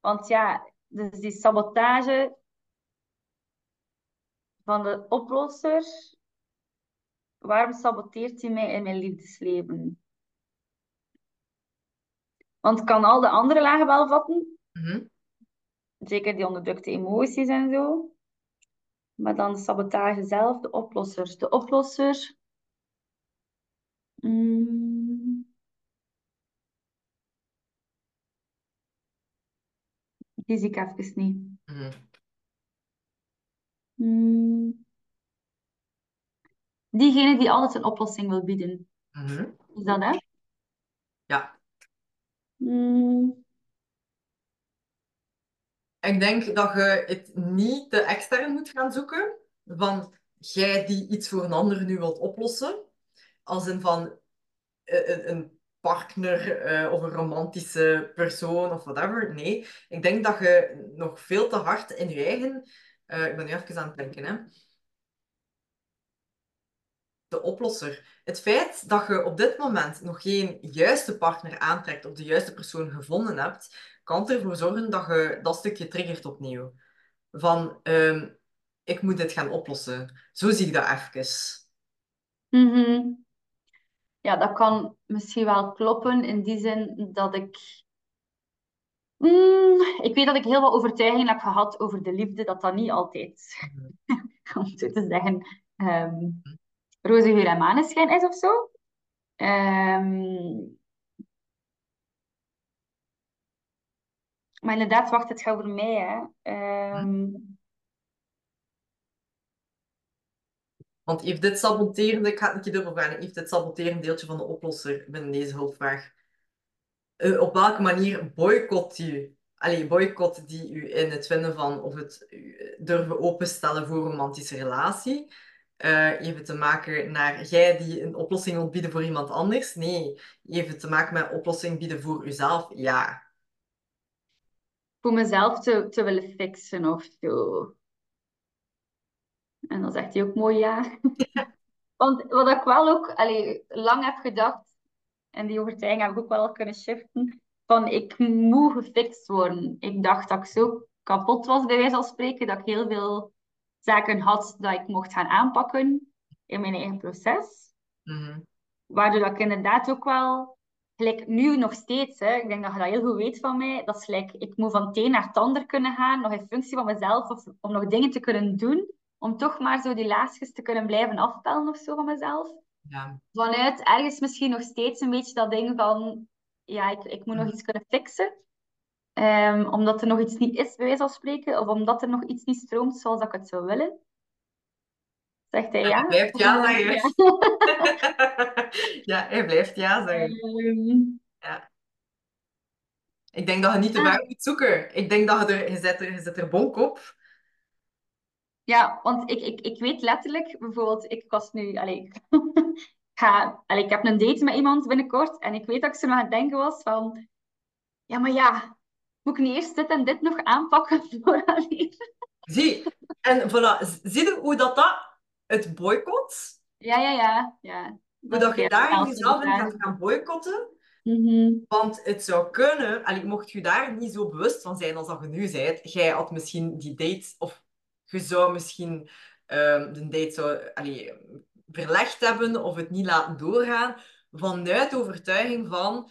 want ja, dus die sabotage van de oplosser, waarom saboteert hij mij in mijn liefdesleven? Want kan al de andere lagen wel vatten, Mhm. zeker die onderdrukte emoties en zo. Maar dan de sabotage zelf, de oplosser. De oplosser. mm, die zie ik even niet. Mhm. Mm, diegene die altijd een oplossing wil bieden. Mhm. Is dat hè? Ja. Mm, Ik denk dat je het niet te extern moet gaan zoeken. Van jij die iets voor een ander nu wilt oplossen. Als in van eh, een, een partner eh, of een romantische persoon of whatever. Nee, ik denk dat je nog veel te hard in je eigen... eh, ik ben nu even aan het denken, hè. De oplosser. Het feit dat je op dit moment nog geen juiste partner aantrekt of de juiste persoon gevonden hebt, kan ervoor zorgen dat je dat stukje triggert opnieuw. Van, ehm, ik moet dit gaan oplossen. Zo zie ik dat even. Mhm. Ja, dat kan misschien wel kloppen in die zin dat ik... Mm, ik weet dat ik heel wat overtuigingen heb gehad over de liefde, dat dat niet altijd, om zo te zeggen, ehm roze geur en maneschijn is of zo. Ehm, maar inderdaad, wacht, het gaat over mij, hè. Ehm, Want heeft dit saboterende, ik ga het een keer vragen, heeft dit saboterende deeltje van de oplosser binnen deze hulpvraag, eh, op welke manier boycott u, allee, boycott die u in het vinden van of het u durven openstellen voor een romantische relatie? Eh heeft het te maken naar jij die een oplossing wilt bieden voor iemand anders? Nee. Heeft het te maken met oplossing bieden voor uzelf? Ja. voor mezelf te, te willen fixen of zo. En dan zegt hij ook mooi ja. Want wat ik wel ook allee, lang heb gedacht, en die overtuiging heb ik ook wel kunnen shiften, van ik moet gefixt worden. Ik dacht dat ik zo kapot was, bij wijze van spreken, dat ik heel veel zaken had dat ik mocht gaan aanpakken in mijn eigen proces. Mhm. Waardoor dat ik inderdaad ook wel, gelijk nu nog steeds, hè, ik denk dat je dat heel goed weet van mij, dat is gelijk, ik moet van het een naar het ander kunnen gaan, nog in functie van mezelf, of om nog dingen te kunnen doen, om toch maar zo die laagjes te kunnen blijven afpellen of zo van mezelf. Ja. Vanuit ergens misschien nog steeds een beetje dat ding van, ja, ik, ik moet nog iets kunnen fixen. Ehm, omdat er nog iets niet is, bij wijze van spreken, of omdat er nog iets niet stroomt zoals ik het zou willen. Zegt hij ja? hij blijft ja zeggen. Ja, hij blijft ja zeggen. Ehm, Ik denk dat je niet te Ah. ver moet zoeken. Ik denk dat je er, je zet er, je zet er bonk op. Ja, want ik, ik, ik weet letterlijk, bijvoorbeeld, ik was nu, allee, ik ga, allee, ik heb een date met iemand binnenkort en ik weet dat ik zo nog aan het denken was van, ja, maar ja, moet ik niet eerst dit en dit nog aanpakken vooraleer? Zie, en voilà, z- zie je hoe dat, dat het boycott, Ja, ja, ja, ja. hoe dat je daar jezelf in gaat gaan boycotten, Mhm. want het zou kunnen, mocht je daar niet zo bewust van zijn als dat je nu bent, jij had misschien die date, of je zou misschien ehm, de date zou, allee, verlegd hebben of het niet laten doorgaan, vanuit de overtuiging van,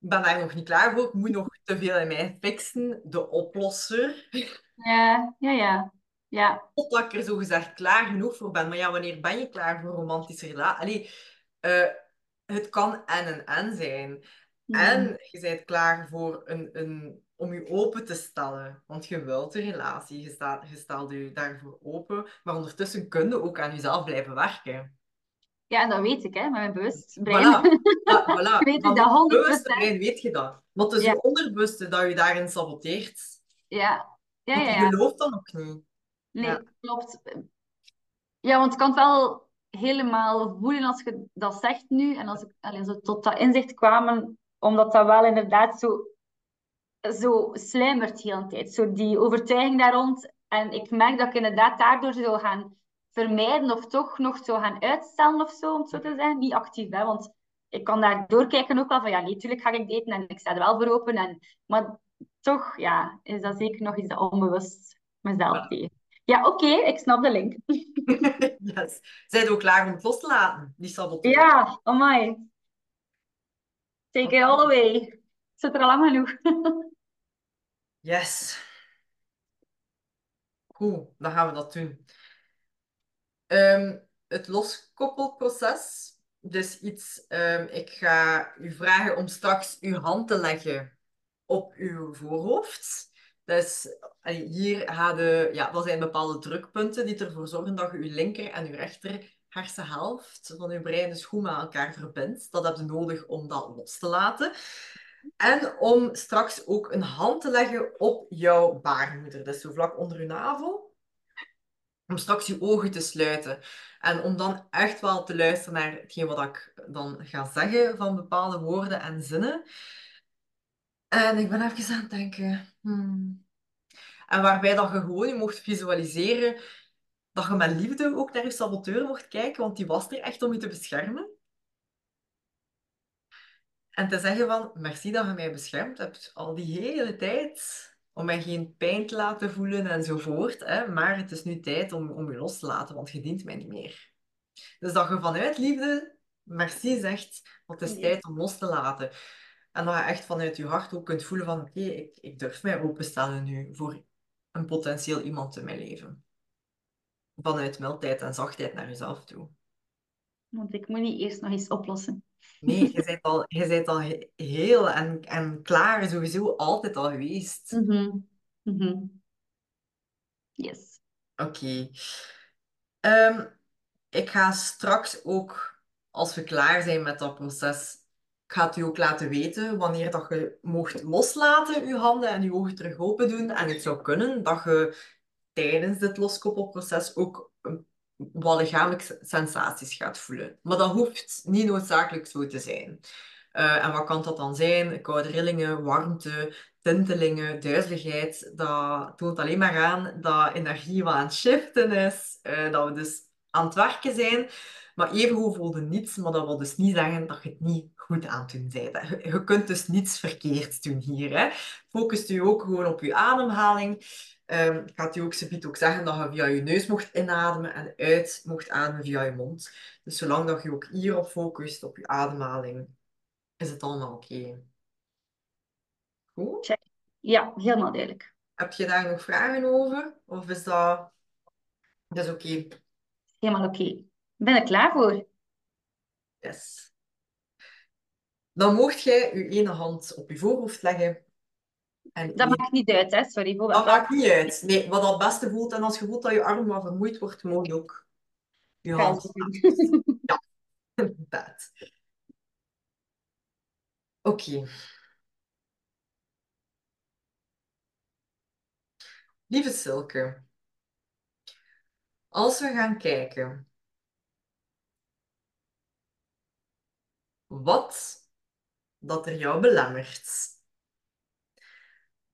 ben daar nog niet klaar voor, ik moet nog te veel in mij fixen, de oplosser. Ja, ja, ja. Ja, Totdat ik er zogezegd klaar genoeg voor ben. Maar ja, wanneer ben je klaar voor een romantische relatie? Allee, eh, het kan en en en zijn. Mhm. En je bent klaar voor een, een, om je open te stellen. Want je wilt een relatie, je, staat, je stelt je daarvoor open. Maar ondertussen kun je ook aan jezelf blijven werken. Ja, en dat weet ik, hè, met mijn bewustbrein. Voilà. Va- voilà. Ik weet dat het 100%. bewuste brein weet je dat. Maar het is Ja. je onderbewuste dat je daarin saboteert. Ja, ja, Want ja, je ja. gelooft dat nog niet. Nee, Ja. klopt. Ja, want ik kan het wel helemaal voelen als je dat zegt nu. En als ik allee, zo tot dat inzicht kwamen, omdat dat wel inderdaad zo, zo sluimert de hele tijd. Zo die overtuiging daar rond. En ik merk dat ik inderdaad daardoor zou gaan vermijden of toch nog zou gaan uitstellen of zo, om het zo te zeggen. Niet actief, hè, want ik kan daar doorkijken ook wel van, ja, nee, tuurlijk ga ik daten en ik sta er wel voor open. En, maar toch, ja, is dat zeker nog iets dat onbewust mezelf deed. Ja, oké, ik snap de link. Yes. Zijn ook klaar om het los te laten, die saboteren? Ja, amai. Take it all away. Ik zit er al lang genoeg. Yes. Goed, dan gaan we dat doen. Ehm, het loskoppelproces. Dus iets, ehm, ik ga u vragen om straks uw hand te leggen op uw voorhoofd. Dus allee, hier de, ja, dat zijn bepaalde drukpunten die ervoor zorgen dat je uw linker en uw rechter hersenhelft van uw brein dus goed elkaar verbindt. Dat heb je nodig om dat los te laten. En om straks ook een hand te leggen op jouw baarmoeder. Dus zo vlak onder uw navel. Om straks je ogen te sluiten. En om dan echt wel te luisteren naar hetgeen wat ik dan ga zeggen van bepaalde woorden en zinnen. En ik ben even aan het denken. hmm. En waarbij dat je gewoon je mocht visualiseren dat je met liefde ook naar je saboteur mocht kijken, want die was er echt om je te beschermen. En te zeggen van, merci dat je mij beschermd hebt al die hele tijd, om mij geen pijn te laten voelen enzovoort. Hè? Maar het is nu tijd om, om je los te laten, want je dient mij niet meer. Dus dat je vanuit liefde merci zegt, want het is tijd om los te laten. En dat je echt vanuit je hart ook kunt voelen van, oké, ik, ik durf mij openstellen nu voor een potentieel iemand in mijn leven. Vanuit mildheid en zachtheid naar jezelf toe. Want ik moet niet eerst nog eens oplossen. Nee, je bent al, je bent al heel en, en klaar, sowieso altijd al geweest. Mhm. Mhm. Yes. Oké. Ehm, ik ga straks ook, als we klaar zijn met dat proces, ik ga het u ook laten weten wanneer dat je mocht loslaten, je handen en je ogen terug open doen. En het zou kunnen dat je tijdens dit loskoppelproces ook wat lichamelijke sensaties gaat voelen. Maar dat hoeft niet noodzakelijk zo te zijn. Uh, en wat kan dat dan zijn? Koude rillingen, warmte, tintelingen, duizeligheid. Dat toont alleen maar aan dat energie wat aan het shiften is. Uh, dat we dus aan het werken zijn. Maar even voelde niets, maar dat wil dus niet zeggen dat je het niet goed aan het doen bent. Je kunt dus niets verkeerd doen hier. Hè. Focust je ook gewoon op je ademhaling. Um, gaat u ook subiet ook zeggen dat je via je neus mocht inademen en uit mocht ademen via je mond. Dus zolang dat je ook hierop focust, op je ademhaling, is het allemaal oké. Goed? Ja, helemaal duidelijk. Heb je daar nog vragen over? Of is dat, dat is oké? Helemaal oké. Okay. Ben er klaar voor? Yes. Dan mocht jij je ene hand op je voorhoofd leggen en dat maakt niet uit, hè? Sorry. Voor dat maakt niet uit. Nee, wat het beste voelt. En als je voelt dat je arm wat vermoeid wordt, moet je ook je hand Ja, inderdaad. Oké. Lieve Silke, als we gaan kijken wat dat er jou belemmert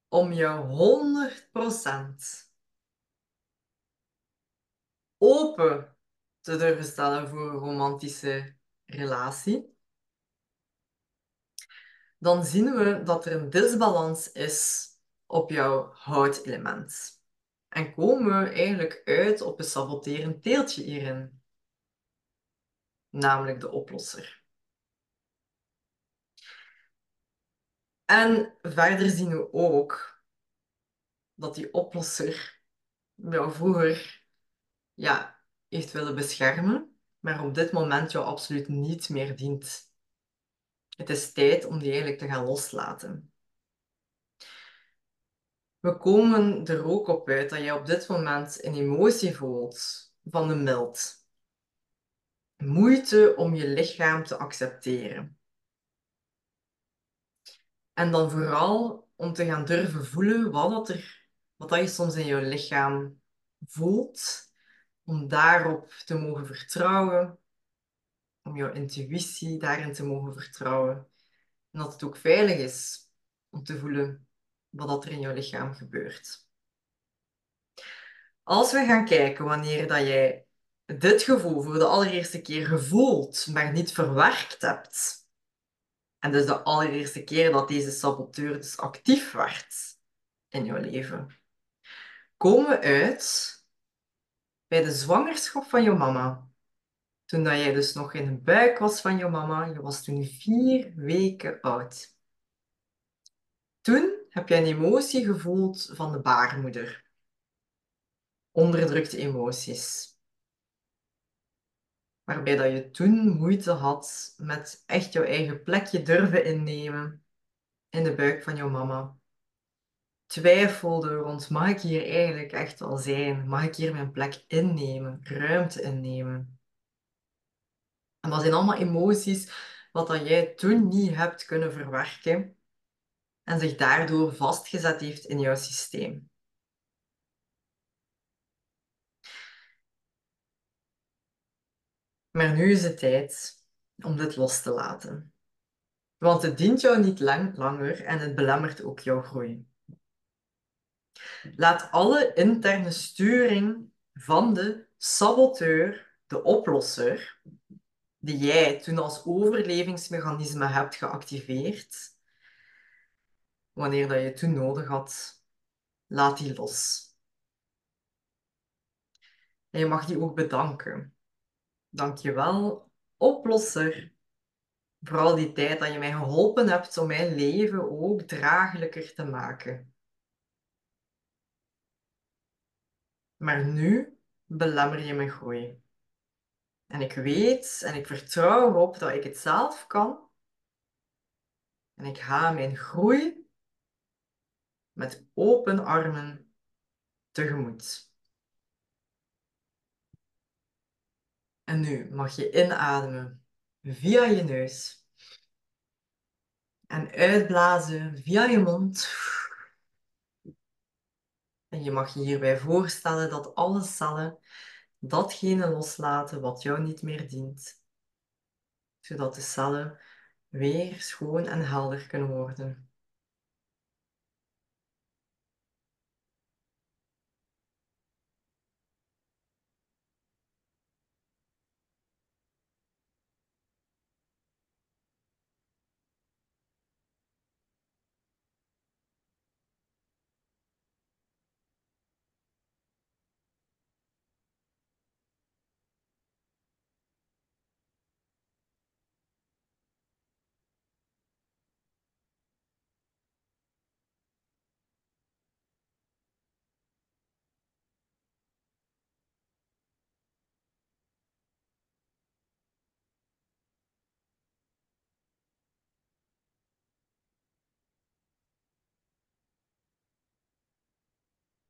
om je 100% open te durven stellen voor een romantische relatie, dan zien we dat er een disbalans is op jouw houtelement. En komen we eigenlijk uit op een saboterend deeltje hierin, namelijk de oplosser. En verder zien we ook dat die oplosser jou vroeger ja, heeft willen beschermen, maar op dit moment jou absoluut niet meer dient. Het is tijd om die eigenlijk te gaan loslaten. We komen er ook op uit dat je op dit moment een emotie voelt van de mild. Moeite om je lichaam te accepteren. En dan vooral om te gaan durven voelen wat, dat er, wat dat je soms in je lichaam voelt. Om daarop te mogen vertrouwen. Om jouw intuïtie daarin te mogen vertrouwen. En dat het ook veilig is om te voelen wat dat er in jouw lichaam gebeurt. Als we gaan kijken wanneer dat jij dit gevoel voor de allereerste keer gevoeld, maar niet verwerkt hebt, en dus de allereerste keer dat deze saboteur dus actief werd in jouw leven. Komen we uit bij de zwangerschap van jouw mama. Toen dat jij dus nog in de buik was van jouw mama. Je was toen vier weken oud. Toen heb je een emotie gevoeld van de baarmoeder. Onderdrukte emoties waarbij dat je toen moeite had met echt jouw eigen plekje durven innemen in de buik van jouw mama. Twijfelde rond, mag ik hier eigenlijk echt wel zijn? Mag ik hier mijn plek innemen, ruimte innemen? En dat zijn allemaal emoties wat dat jij toen niet hebt kunnen verwerken en zich daardoor vastgezet heeft in jouw systeem. Maar nu is het tijd om dit los te laten. Want het dient jou niet lang, langer en het belemmert ook jouw groei. Laat alle interne sturing van de saboteur, de oplosser, die jij toen als overlevingsmechanisme hebt geactiveerd, wanneer dat je toen nodig had, laat die los. En je mag die ook bedanken. Dank je wel, oplosser, voor al die tijd dat je mij geholpen hebt om mijn leven ook draaglijker te maken. Maar nu belemmer je mijn groei. En ik weet en ik vertrouw erop dat ik het zelf kan. En ik ga mijn groei met open armen tegemoet. En nu mag je inademen via je neus. En uitblazen via je mond. En je mag je hierbij voorstellen dat alle cellen datgene loslaten wat jou niet meer dient, zodat de cellen weer schoon en helder kunnen worden.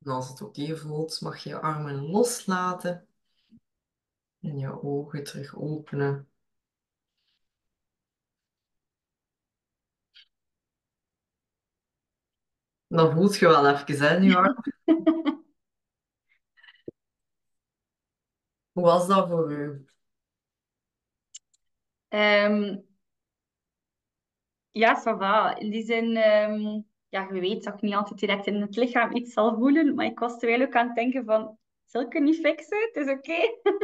En als het oké voelt, mag je je armen loslaten en je ogen terug openen. Dan voelt je wel even, hè, nu arm. Hoe was dat voor u? Ehm, ja, ça va. In die zin, ehm, ja, je weet dat ik niet altijd direct in het lichaam iets zal voelen, maar ik was terwijl ook aan het denken van, zal ik het niet fixen? Het is oké.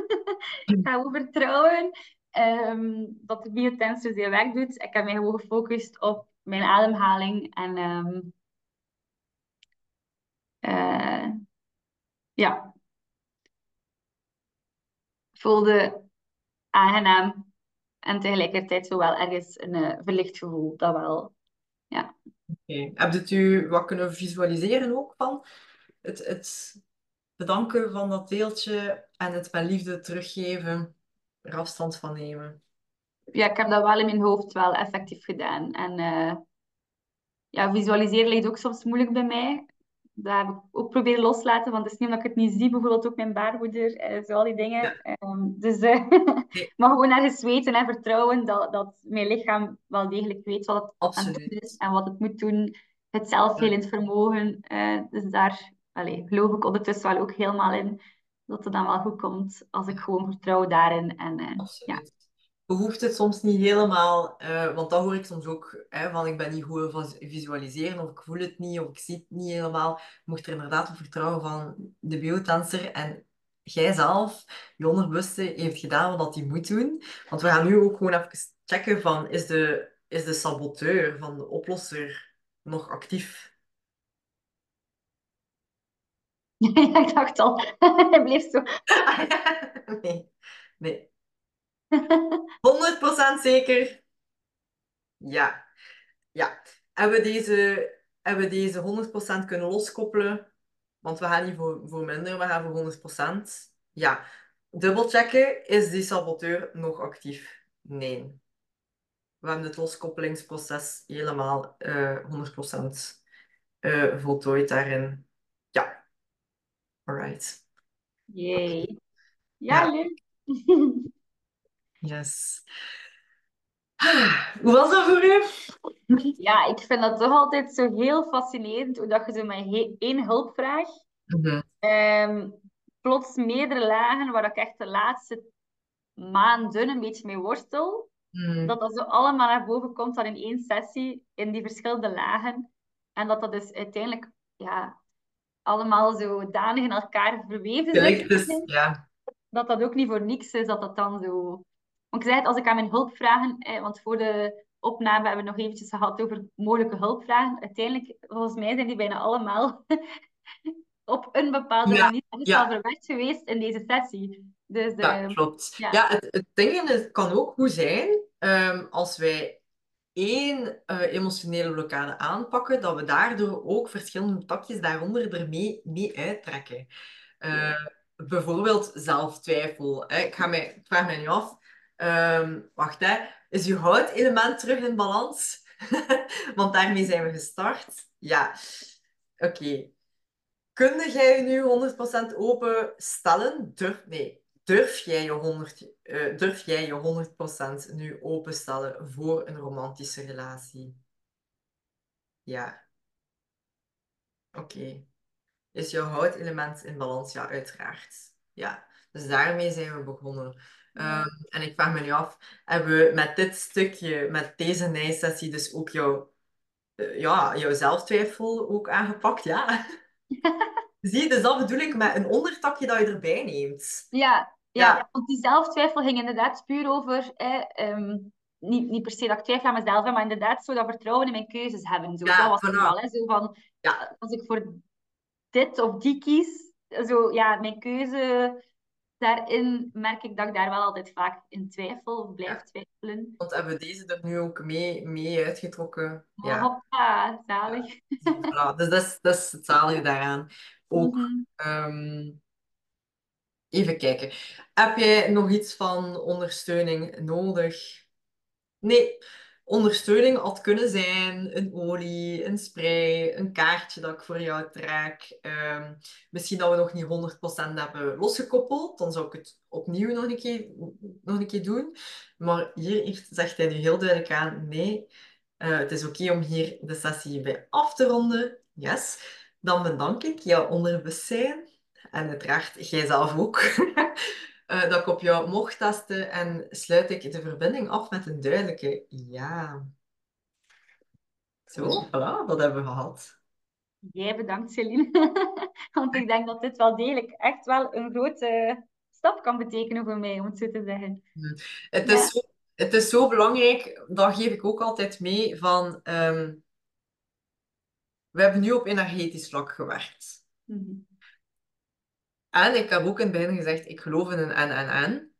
ik ga gewoon vertrouwen ehm, dat de biotensor zijn werk doet. Ik heb mij gewoon gefocust op mijn ademhaling en eh, ja, voelde aangenaam en tegelijkertijd zo wel ergens een uh, verlicht gevoel, dat wel. Ja. Oké. Heb je u wat kunnen visualiseren ook van het, het bedanken van dat deeltje en het met liefde teruggeven, er afstand van nemen? Ja, ik heb dat wel in mijn hoofd wel effectief gedaan. En uh, ja, visualiseren ligt ook soms moeilijk bij mij dat heb ik ook proberen loslaten, want het is niet omdat ik het niet zie, bijvoorbeeld ook mijn baarmoeder, eh, zo al die dingen. Ehm, dus uh, mag gewoon ergens weten en vertrouwen dat, dat mijn lichaam wel degelijk weet wat het Absoluut. aan het is en wat het moet doen. Het zelfhelend vermogen. Uh, dus daar allez, geloof ik ondertussen wel ook helemaal in dat het dan wel goed komt als ik gewoon vertrouw daarin. En, ja behoeft het soms niet helemaal, uh, want dat hoor ik soms ook, hè, van ik ben niet goed van visualiseren, of ik voel het niet, of ik zie het niet helemaal. Je mocht er inderdaad op vertrouwen van de biotenser en jij zelf, je onderbewuste, heeft gedaan wat hij moet doen. Want we gaan nu ook gewoon even checken van, is de, is de saboteur van de oplosser nog actief? Ja, ik dacht al, hij bleef zo. nee, nee. 100% zeker? Ja. Ja. Hebben we deze, hebben we deze 100% kunnen loskoppelen? Want we gaan niet voor, voor minder, we gaan voor 100%. Ja. Dubbelchecken, is die saboteur nog actief? Nee. We hebben het loskoppelingsproces helemaal uh, 100% uh, voltooid daarin. Ja. Alright. Yay. Ja, ja. leuk. Yes. Hoe was dat voor u? Ja, ik vind dat toch altijd zo heel fascinerend hoe dat je zo met één hulpvraag mm um, plots meerdere lagen waar ik echt de laatste maanden een beetje mee worstel, mm. dat dat zo allemaal naar boven komt dan in één sessie in die verschillende lagen. En dat dat dus uiteindelijk ja, allemaal zo danig in elkaar verweven dus, ja. dat dat ook niet voor niks is, dat dat dan zo... Want ik zei het, als ik aan mijn hulp vragen, eh, want voor de opname hebben we nog eventjes gehad over mogelijke hulpvragen. Uiteindelijk, volgens mij zijn die bijna allemaal op een bepaalde Ja, manier ja. verwerkt geweest in deze sessie. Dus Ja, eh, klopt. ja. Ja, het, het ding is, het kan ook goed zijn ehm, als wij één eh, emotionele blokkade aanpakken, dat we daardoor ook verschillende takjes daaronder ermee mee uittrekken. Eh, bijvoorbeeld zelftwijfel. Hè. Ik, ga mij, ik vraag mij nu af, ehm, wacht hè, is je houtelement terug in balans? Want daarmee zijn we gestart. Ja, oké. Kun jij je nu 100% open stellen? Durf, nee, durf jij je 100, eh, durf jij je 100% nu openstellen voor een romantische relatie? Ja. Oké. Is jouw houtelement in balans? Ja, uiteraard. Ja. Dus daarmee zijn we begonnen. Ehm, en ik vraag me nu af, hebben we met dit stukje, met deze nijsessie, dus ook jouw, eh, ja, jouw zelftwijfel ook aangepakt? Ja. Zie dus dat bedoel ik met een ondertakje dat je erbij neemt. Ja, ja, Ja. want die zelftwijfel ging inderdaad puur over, eh, ehm, niet, niet per se dat ik twijfel aan mezelf, maar inderdaad zo dat vertrouwen in mijn keuzes hebben. Zo. Ja, dat was het hè, zo van, Ja. als ik voor dit of die kies, zo, ja, mijn keuze daarin merk ik dat ik daar wel altijd vaak in twijfel of blijf Ja. twijfelen. Want hebben we deze er nu ook mee, mee uitgetrokken? Ja. Hoppa, zalig. Voilà. Dus dat is, dat is het zalige daaraan. Ook, Mhm. ehm, even kijken. Heb jij nog iets van ondersteuning nodig? Nee, ondersteuning had kunnen zijn een olie, een spray, een kaartje dat ik voor jou trek. Ehm, misschien dat we nog niet 100% hebben losgekoppeld. Dan zou ik het opnieuw nog een keer, nog een keer doen. Maar hier zegt hij nu heel duidelijk aan, nee, eh, het is oké om hier de sessie bij af te ronden. Yes. Dan bedank ik jouw onderbewustzijn. En uiteraard jij zelf ook. eh, dat ik op jou mocht testen en sluit ik de verbinding af met een duidelijke ja. Zo, voilà, dat hebben we gehad. Jij bedankt, Celine. Want ik denk dat dit wel degelijk echt wel een grote stap kan betekenen voor mij, om het zo te zeggen. Het Ja. is zo, het is zo belangrijk, dat geef ik ook altijd mee, van ehm, we hebben nu op energetisch vlak gewerkt. Mhm. En ik heb ook in het begin gezegd, ik geloof in een en en en.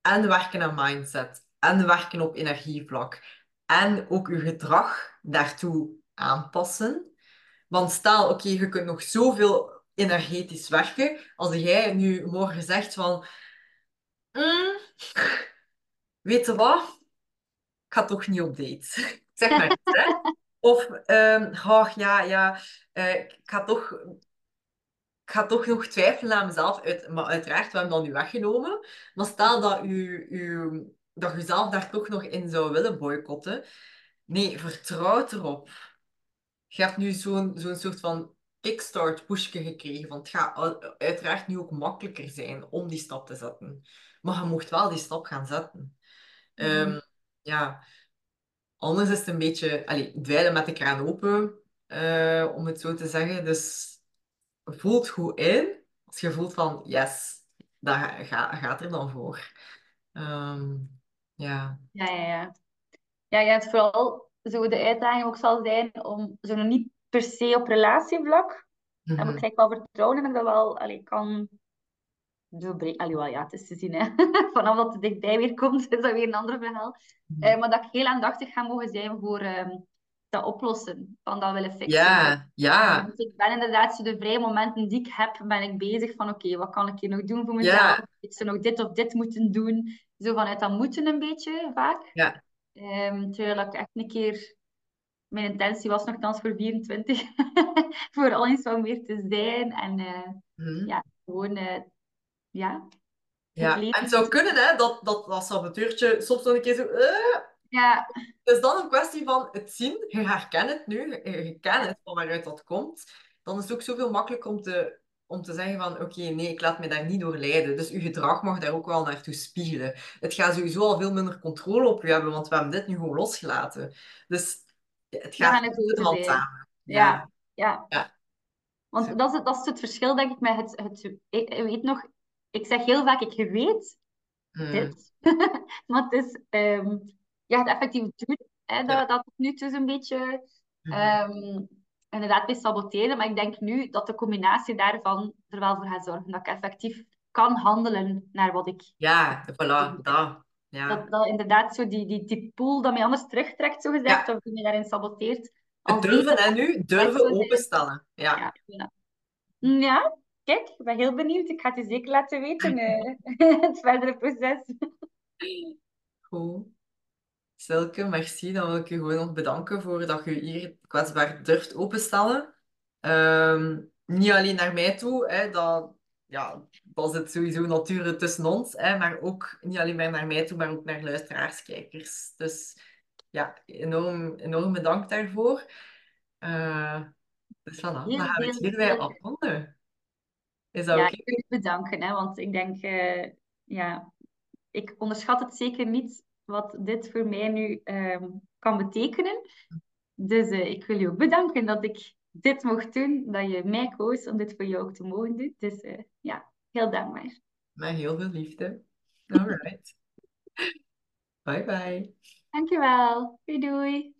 En werken aan mindset. En werken op energievlak. En ook je gedrag daartoe aanpassen. Want stel, oké, je kunt nog zoveel energetisch werken. Als jij nu morgen zegt van... "Mm, weet je wat? Ik ga toch niet op date. Zeg maar iets, hè. Of, ehm "Ach, ja, ja, eh, ik ga toch... Ik ga toch nog twijfelen aan mezelf. Uit, maar uiteraard, we hebben dat nu weggenomen. Maar stel dat u, u, dat u zelf daar toch nog in zou willen boycotten. Nee, vertrouw erop. Je hebt nu zo'n zo'n soort van kickstart pushje gekregen. Want het gaat uiteraard nu ook makkelijker zijn om die stap te zetten. Maar je mocht wel die stap gaan zetten. Ehm, ja, anders is het een beetje allee, dweilen met de kraan open, eh, om het zo te zeggen. Dus voelt goed in. Als je voelt van yes, daar ga, gaat er dan voor. Ehm, ja. Ja, ja, ja. Ja, ja, het vooral zo de uitdaging ook zal zijn om zo nog niet per se op relatievlak, heb ik Mhm. gelijk wel vertrouwen in dat ik dat wel allee, kan doorbreken. Allee, wel, ja, het is te zien, hè. Vanaf dat het dichtbij weer komt, is dat weer een ander verhaal. Mhm. Eh, maar dat ik heel aandachtig ga mogen zijn voor ehm, dat oplossen, van dat willen fixen. Ja, ja, Dus ik ben inderdaad, zo de vrije momenten die ik heb, ben ik bezig van oké, wat kan ik hier nog doen voor mezelf? ja, Ik zou nog dit of dit moeten doen. Zo vanuit dat moeten een beetje, vaak. ja. Ehm, terwijl ik echt een keer... Mijn intentie was nogthans voor 24. voor al eens wat meer te zijn. En eh, Mhm. ja, gewoon... eh, ja, Ja, en het zou kunnen hè, dat, dat, dat saboteurtje soms nog een keer zo... eh, Ja, Het is dan een kwestie van het zien. Je herkent het nu, je, je kent het van waaruit dat komt. Dan is het ook zoveel makkelijker om te, om te zeggen van oké, nee, ik laat me daar niet door leiden. Dus je gedrag mag daar ook wel naartoe spiegelen. Het gaat sowieso al veel minder controle op je hebben, want we hebben dit nu gewoon losgelaten. Dus het gaat hand zijn. samen. Ja, ja. Ja. Want dat is, dat is het verschil, denk ik, met het... het ik, weet nog, ik zeg heel vaak, ik weet Hmm. dit. maar het is ehm, ja, het effectief doen, hè, dat, Ja. dat nu dus een beetje... Mhm. ehm, inderdaad bij saboteren. Maar ik denk nu dat de combinatie daarvan er wel voor gaat zorgen dat ik effectief kan handelen naar wat ik... Ja, voilà, dat. Ja. Dat, dat inderdaad zo die, die, die pool dat mij anders terugtrekt, zo gezegd, Ja. of die mij daarin saboteert. Het als durven en nu, durven openstellen. Ja. Ja, ja. Ja, kijk, ik ben heel benieuwd. Ik ga het je zeker laten weten, eh, het verdere proces. Goed. Silke, merci. Dan wil ik je gewoon nog bedanken voor dat je hier kwetsbaar durft openstellen. Ehm, niet alleen naar mij toe, hè, dat, ja, dat zit sowieso natuurlijk tussen ons, hè, maar ook niet alleen maar naar mij toe, maar ook naar luisteraars, kijkers. Dus ja, enorm, enorm bedankt daarvoor. Eh, dus voilà, dan gaan we het hierbij afronden. Is dat Ja, ik wil je bedanken, hè, want ik denk, eh, ja, ik onderschat het zeker niet wat dit voor mij nu ehm, kan betekenen. Dus eh, ik wil je ook bedanken dat ik dit mocht doen, dat je mij koos om dit voor jou ook te mogen doen. Dus eh, ja, heel dankbaar. Met heel veel liefde. All right. Bye bye. Dankjewel. Doei doei.